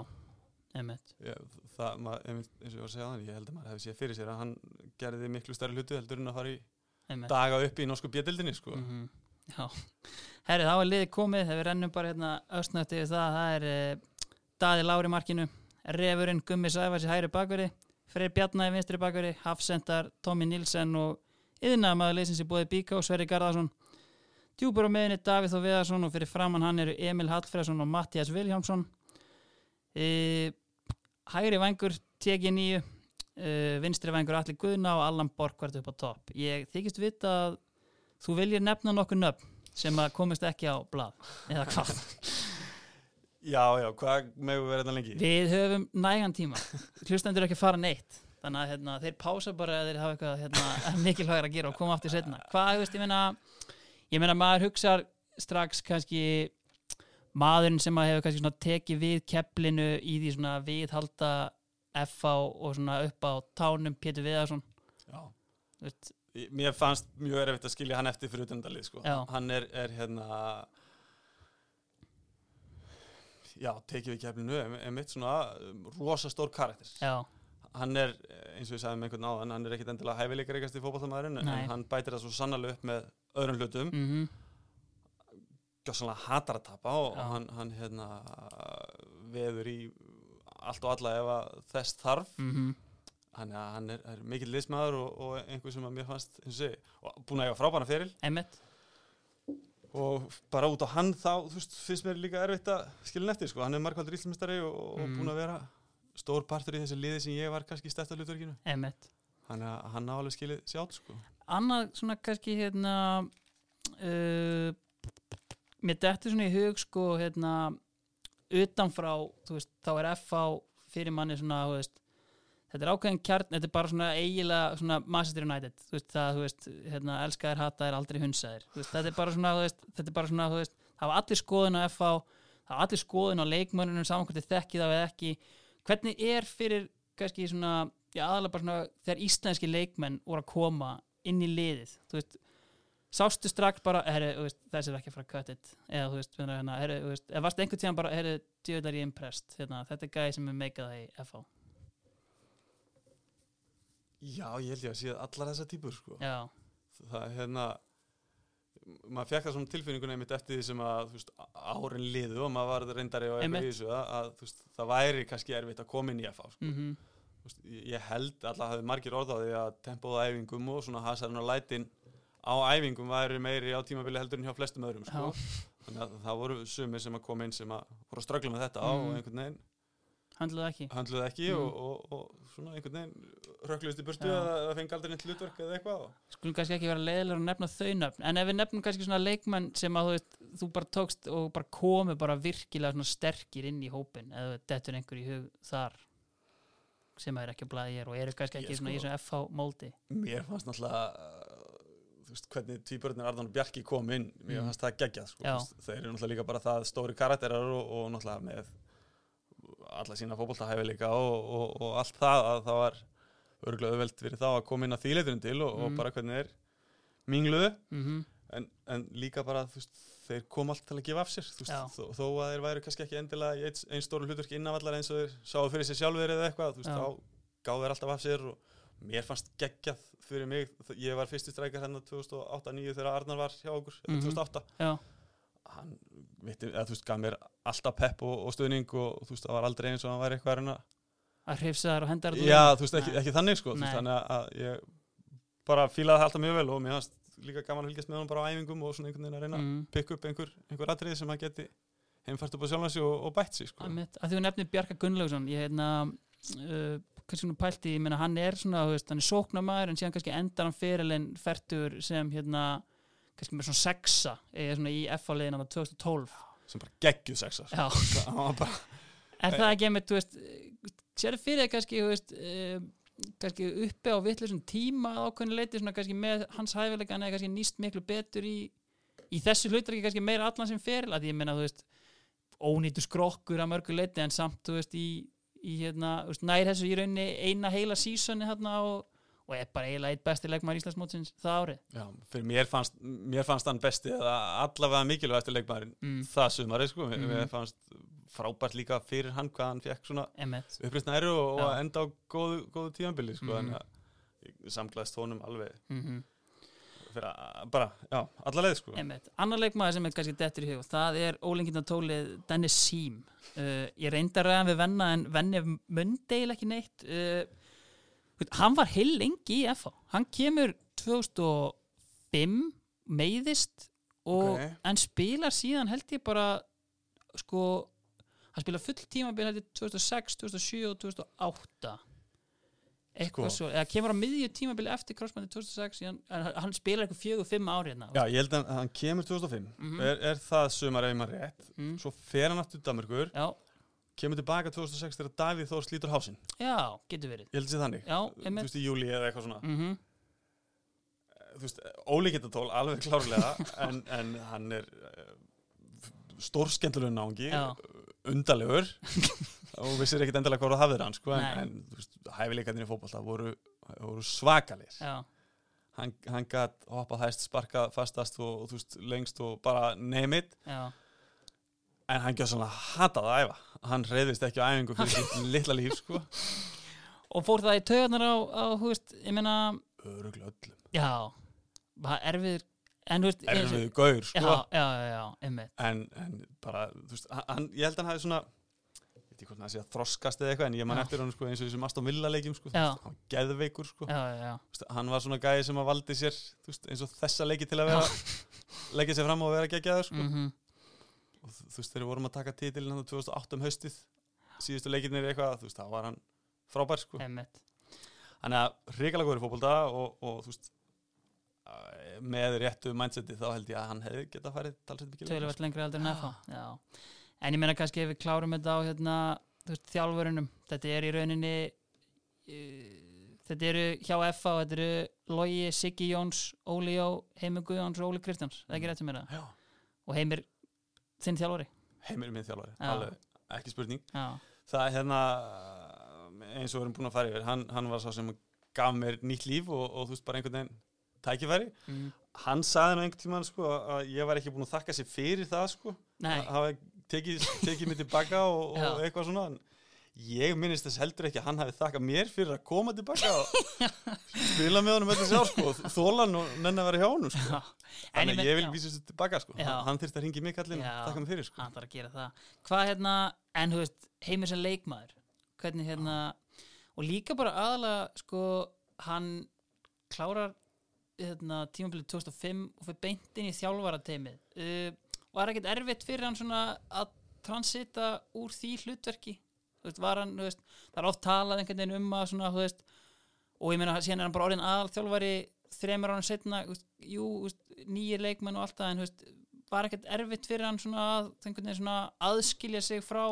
einmitt. ég, það, maður, einmitt, eins og ég var að segja þannig ég held að maður hefði séð fyrir sér að hann gerði miklu stærri hlutu heldur en að fara í einmitt. daga upp í norsku bjöldildinni sko Mhm. Já, herri þá er liðið komið þegar við rennum bara hérna östnögt yfir það það er uh, Daði Lári markinu Refurinn Gummi Sæfars í hægri bakveri Freyr Bjarnar í vinstri bakveri Hafsendar Tommy Nilsen og yðnaðamaður leysins í bóði Bíká Sverri Garðarsson Djúpur á meðinni Davíð Þó Viðarsson og fyrir framann hann eru Emil Hallfreðsson og Mattias Viljámsson e, Hægri vangur teki nýju e, vinstri vangur Alli Guðna og Allan Borgvart upp á topp. Ég þykist vita að þú viljir nefna nokkur nöfn sem að komist ekki á blað eða hvað? Já, já, hvað megum við vera þetta lengi? við höfum nægan tíma. Hlustendur ekki að fara neitt. Þannig að hérna, þeir pása bara að þeir hafa eitthvað hérna, mikilvægur að gera og koma aftur setna hvað, þú veist, ég meina ég meina maður hugsa strax kannski maðurinn sem að hefur kannski svona tekið við kepplinu í því svona viðhalda FA og svona upp á tánum Pétur Viðarsson. Mér fannst mjög erfitt að skilja hann eftir fyrir utendalið sko. Já. Hann er, er hérna Já, tekið við keflinu er mitt svona um, rosa stór karakter. Já, Hann er, eins og ég sagði með einhvern áðan hann er ekkit endilega hæfileikar ekkert í fótballtamaðurinn en hann bætir það svo sannarlega upp með öðrum hlutum. Mm gjössanlega hatar að tapa og, og hann, hann hérna veður í allt og alla ef að þess þarf. Mhm. Hann, hann er, er mikill liðsmaður og, og einhver sem að mér fannst og búin að eiga frábæna feril. Emmett, og bara út á hann þá þú veist, finnst mér líka erfitt að skilja hann eftir sko. hann er markvaldur íslumistari og, og Mm. búin að vera stór partur í þessu liði sem ég var kannski hlutverkinu. Emmett hann, hann á alveg skilið sjátt sko. Annað svona kannski hérna uh, mér dettur svona í hug sko hérna utanfrá, þú veist, þá er FH fyrir manni svona, þú veist þetta er ákveðin kjarn, þetta er bara svona eiginlega svona Manchester United, þú veist, það, þú veist hérna, elskaðir, hataðir, aldrei hunsaðir veist, þetta er bara svona, þú veist, þetta er bara svona, þú veist það var allir skoðun á FH það var allir skoðun á leikmönnunum saman hvort þið þekkið það eða ekki. Hvernig er fyrir kannski svona, já aðalega bara svona þegar íslenski leikmenn voru að koma inn í liðið, þú veist sástu strax bara, herri, veist, þessi er ekki að fara að cut it, eða þú veist, hérna, herri, þú veist eða varstu einhvern tíðan bara, herri, djöðlar ég impressed. Hérna, þetta er gæði sem er meikað það í FH já, ég held ég að sé allar þessar típur sko. já, það er hérna maður fekk það svona tilfinninguna einmitt eftir því sem að veist, árin liðu og maður var reyndari og eitthvað í þessu að, að veist, það væri kannski erfitt að koma inn í FH sko. Þú veist, ég- held alltaf hafði margir orð á því að tempóð á æfingum og svona hasarinn og lætin á æfingum væri meiri á tímabili heldur en hjá flestum öðrum sko. þannig að það voru sumir sem að koma inn sem að voru að ströggla með þetta á Mm. einhvern veginn handluðu ekki höndluðu ekki Mm. og, og, og svona einhvern veginn rökkluðist í Já. að það fengi aldrei neitt hlutverk eða eitthvað skulum kannski ekki vera leiðilegur að nefna þau nöfn en ef við nefnum kannski svona leikmenn sem að þú veist, þú bara tókst og bara komu bara virkilega svona sterkir inn í hópin eða dettur einhver í hug þar sem er ekki að blæði ég er og eru kannski ekki Ég svona í sko- svona FH móti mér fannst náttúrulega uh, þú veist, hvernig tvíbörnir Arðan og Bjarki kom inn mér Mm. fannst það geggjað sko. Þeir eru náttúrulega líka bara það stóri karakterar og, og náttúrulega með alla sína fótboltahæfileika og, og, og allt það að það var örgulega auðvelt fyrir þá að koma inn að þýleiturinn til og, Mm. og bara hvernig þeir mingluðu mm en, en líka bara þú veist, þeir kom allt til að gefa af sér veist, þó, að þeir væru kannski ekki endilega einn ein stóru hlutverk innanvallar eins og þeir sáu fyrir sér sjálfur eða eitthvað veist, þá gáðu þeir alltaf af sér og mér fannst geggjað fyrir mig. Ég var fyrsti strækjar hérna 2008-2009 þegar Arnar var hjá okkur mm 2008 já, hann veitir, eða, veist, gaf mér alltaf pepp og, og stuðning og þú veist, það var aldrei eins og hann væri eitthvað að reyna að hrifsa þar og henda þar. Já, þú veist, ekki, ekki þannig sko, þannig að- að ég bara fílaði það alltaf mjög vel og mér fannst líka gaman að fylgjast með hann bara á æfingum og svona einhvern veginn að reyna að mm. pikka upp einhver, einhver atriði sem að geti heimfært upp á sjálfansi og, og bætt sig sko. Að því þú nefnir Bjarka Gunnlaugsson ég heitna uh, kannski svona pælti, ég meina hann er svona veist, hann er sóknarmæður en síðan kannski endar hann fyrirlein færtur sem hérna kannski með svona sexa svona í F-áliðin á 2012 sem bara Já, það var bara, er það ekki einmitt, sérðu fyrir þig kannski, veist uh, kannski uppi á vittlusum tíma ákveðinu leiti svona kannski með hans hæfileika hann er kannski nýst miklu betur í í þessu hlutur ekki kannski meira allan sem feril að ég meina, þú veist ónýtu skrokkur að mörgu leiti en samt, þú veist, í, í hérna, veist, nær þessu í rauninni eina heila sísoni hérna og, og er bara eiginlega eitt besti leikmaður Íslandsmótsins það árið. Já, fyrir mér fannst mér fannst hann besti eða allavega mikilvægasti leikmaðurinn mm, það sumari sko, Mhm. mér fannst frábært líka fyrir hann hvað hann fekk svona emmett upprýst næru og, og enda á góðu, góðu tíðanbili sko, Mhm. en að samglaðist honum alveg mm fyrir að, bara, já, alla leið sko. Einmitt. Annar leikmaður sem er kannski dettur í hug það er ólengindar tólið Dennis Sím uh, ég reyndi að við venna en venni mundi eiginlega ekki neitt. Uh, hann var heil lengi í FH hann kemur 2005 meiðist og Ok. en spilar síðan held ég bara sko hann spilar full tímabil held ég 2006, 2007 og 2008 eitthvað Sko. svo, eða kemur á miðju tímabili eftir crossbandi 2006 en hann, hann spilar eitthvað fjögur, fimm ári hérna Já, ég held að hann kemur 2005 Mhm. er, er það sumar ef maður rétt mm. svo fer hann aftur Danmarkur já, kemur tilbaka 2006 þegar Davíð Þór slítur hásinn já, getur verið. Ég held að sé þannig. Já, þú veist í júli eða eitthvað svona. Mm þú veist, ólíkindatól alveg klárlega en, en hann er stórskendulegu náungi Já. undalegur og vissir ekkit endilega hvað það hafðir hann sko, en, en þú veist, hæfileikarnir í fótbolta voru, voru svakalir já, hann, hann gætt hoppað hæst, sparkað fastast og, og þú veist, lengst og bara neymit já, en hann gætt svona hatað að æfa hann reyðist ekki á æfingu fyrir sitt litla líf sko. og fór það í taugarnar á, á hú veist, ég meina öruglega öllum já, var erfiður en þú veist eins og- erfiðu gaur sko. já, já, já, einmitt en, en bara, þú veist, hann, ég held að hann hafi svona ég veit ekki hvort hann sé að þroskast eða eitthvað en ég man Já. eftir hann sko, eins og þessum Aston Villa leikjum sko, hann var geðveikur sko. veist, hann var svona gæði sem að valdi sér veist, eins og þessa leiki til að vera leggja sér fram og vera geggjaður sko. mm og þú þú veist, þegar við vorum að taka titilin hann 2008 um haustið síðustu leikinir eitthvað, þú veist, þá var hann frábær sko. einmitt hann er hrikalega góður í fótbolta og, og þú veist með réttu mindseti þá held ég að hann hefði getað farið talsett mikið lengra, töluvert lengri aldrei en FH já. en ég meina kannski ef við klárum þetta á hérna, veist, þjálfurunum þetta er í rauninni uh, þetta eru hjá FH þetta eru Logi, Siggi Jóns Óli Jó, Heimir Guðjóns og Óli Kristjáns það er ekki rétt sem er það Já. og Heimir, þinn þjálfari? Heimir minn þjálfari, Já. alveg, ekki spurning. Já, það er hérna eins og við erum búin að fara yfir hann, hann var sá sem gaf mér nýtt líf og, og þú veist bara einhvern veginn tækifæri. Mm. hann saði nú einhvern tímann sko að ég var ekki búin að þakka sér fyrir það sko. Að hafa tekið, tekið mig tilbaka og, og eitthvað svona. en ég minnist þess heldur ekki að hann hafi þakkað mér fyrir að koma tilbaka og spila með honum þetta sjá sko þólan og nenni að vera hjá honum sko. Þannig að ég vil vísa þessu tilbaka sko. Hann þurfti að ringi mig Já. og þakka mig fyrir sko. Hann þarf að gera það. Hvað hérna, en þú veist, heimir sem leikmaður hvernig hérna og líka bara aðalega sko, hann klárar hérna, tímabilið 2005 og fyrir beint inn í þjálfarateimið uh, var ekkert erfitt fyrir hann svona að transita úr því hlutverki veist, var hann, veist, það er oft talað einhvern veginn um að svona, veist og ég meina, síðan er hann bara orðin aðal þjálfari þreymur ánum setna, jú nýjir leikmenn og allt það en var ekkert erfitt fyrir hann svona að svona aðskilja sig frá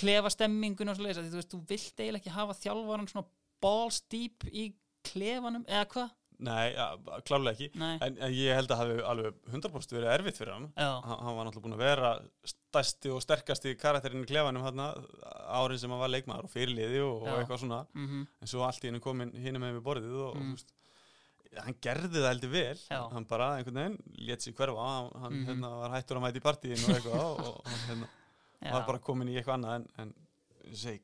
klefa stemmingun og því þú veist, þú vilt eiginlega ekki hafa þjálfaran svona balls deep í klefanum, eða hvað? Nei, ja, klárlega ekki. En, en ég held að hafi alveg 100% verið erfitt fyrir hann. Hann, hann var náttúrulega búin að vera stærsti og sterkasti karakterinn í klefanum hérna, árin sem hann var leikmaður og fyrirliði og, og eitthvað svona. Mhm, en svo allt í hennu komin hinn með við borðið og, Mm. veist, hann gerði það heldur vel. Já. hann bara einhvern veginn létt sér hverfa hann, hann Mhm. hérna, var hættur að mæta í partíin og eitthvað og, hann hérna, var bara komin í eitthvað annað en, en segi,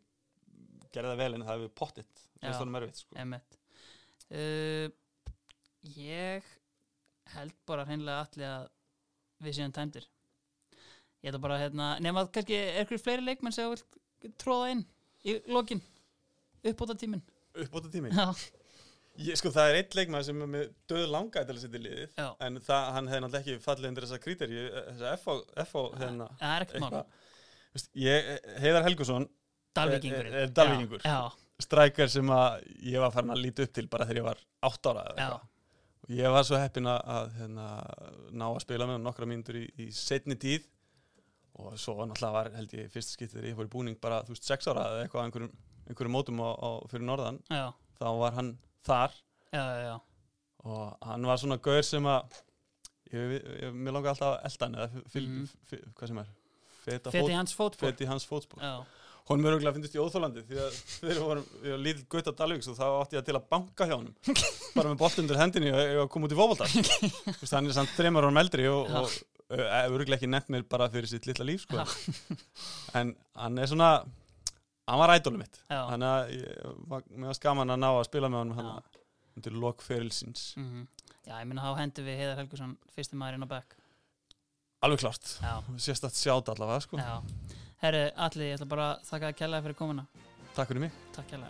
gerði það vel en það hefur pottitt það er stónum erfitt sko. uh, Ég held bara hreinlega allir að við séum tæmdir. Ég ætla bara hérna, nema að kannski er ykkur fleiri leikmenn sem þú vilt tróða inn í lokin uppbóta tíminn uppbóta tími Já, ég, sko það er eitt leikmaður sem er með döð langa til að setja í liðið já, en það, hann hefði náttúrulega ekki fallið undir þessa kríteri þessa FO, hérna, það er ekkert mál. Veist, ég, Heiðar Helgusson Dalvíkingur. Er- er Dalvíkingur. Já, strækjar sem að ég var farin að líta upp til bara þegar ég var átt ára eða eitthvað. Ég var svo heppin að, að hérna, ná að spila með hann nokkra mínútur í, í setni tíð. Og svo náttúrulega var held ég fyrsta skiptið þegar ég fór í búning bara þú veist sex ára eða eitthvað einhverjum, einhverjum mótum á, á, fyrir norðan. Já, þá var hann þar. Já, og hann var svona gaur sem að ég, ég, mér langar alltaf að elda hann eða fyl, Mhm. fyl, hvað sem er. Feta Feti fót, feti hans fótspor. Já, hún mér auðvitað finnst í óþólandi því að þegar við varum lítill gutt á Dalvíks og þá átti ég til að banka hjá honum. Bara með bótt undir hendinni og að koma út í fótbolta Þú veist, hann er þreymar árum eldri og, Já. og uh, örgulega ekki nefnt mér bara fyrir sitt litla líf sko. en hann er svona hann var ædólum mitt. Þannig að mér var skaman að ná að spila með hann undir lokferilsins mhm. Já, ég minna þá hendi við Heiðar Helgusson fyrsti maður inn á bekk. Alveg sést að sjáta allavega sko. Herri, allir, ég ætla bara að þakka að kella fyrir komuna. Takk fyrir mig. Takk kella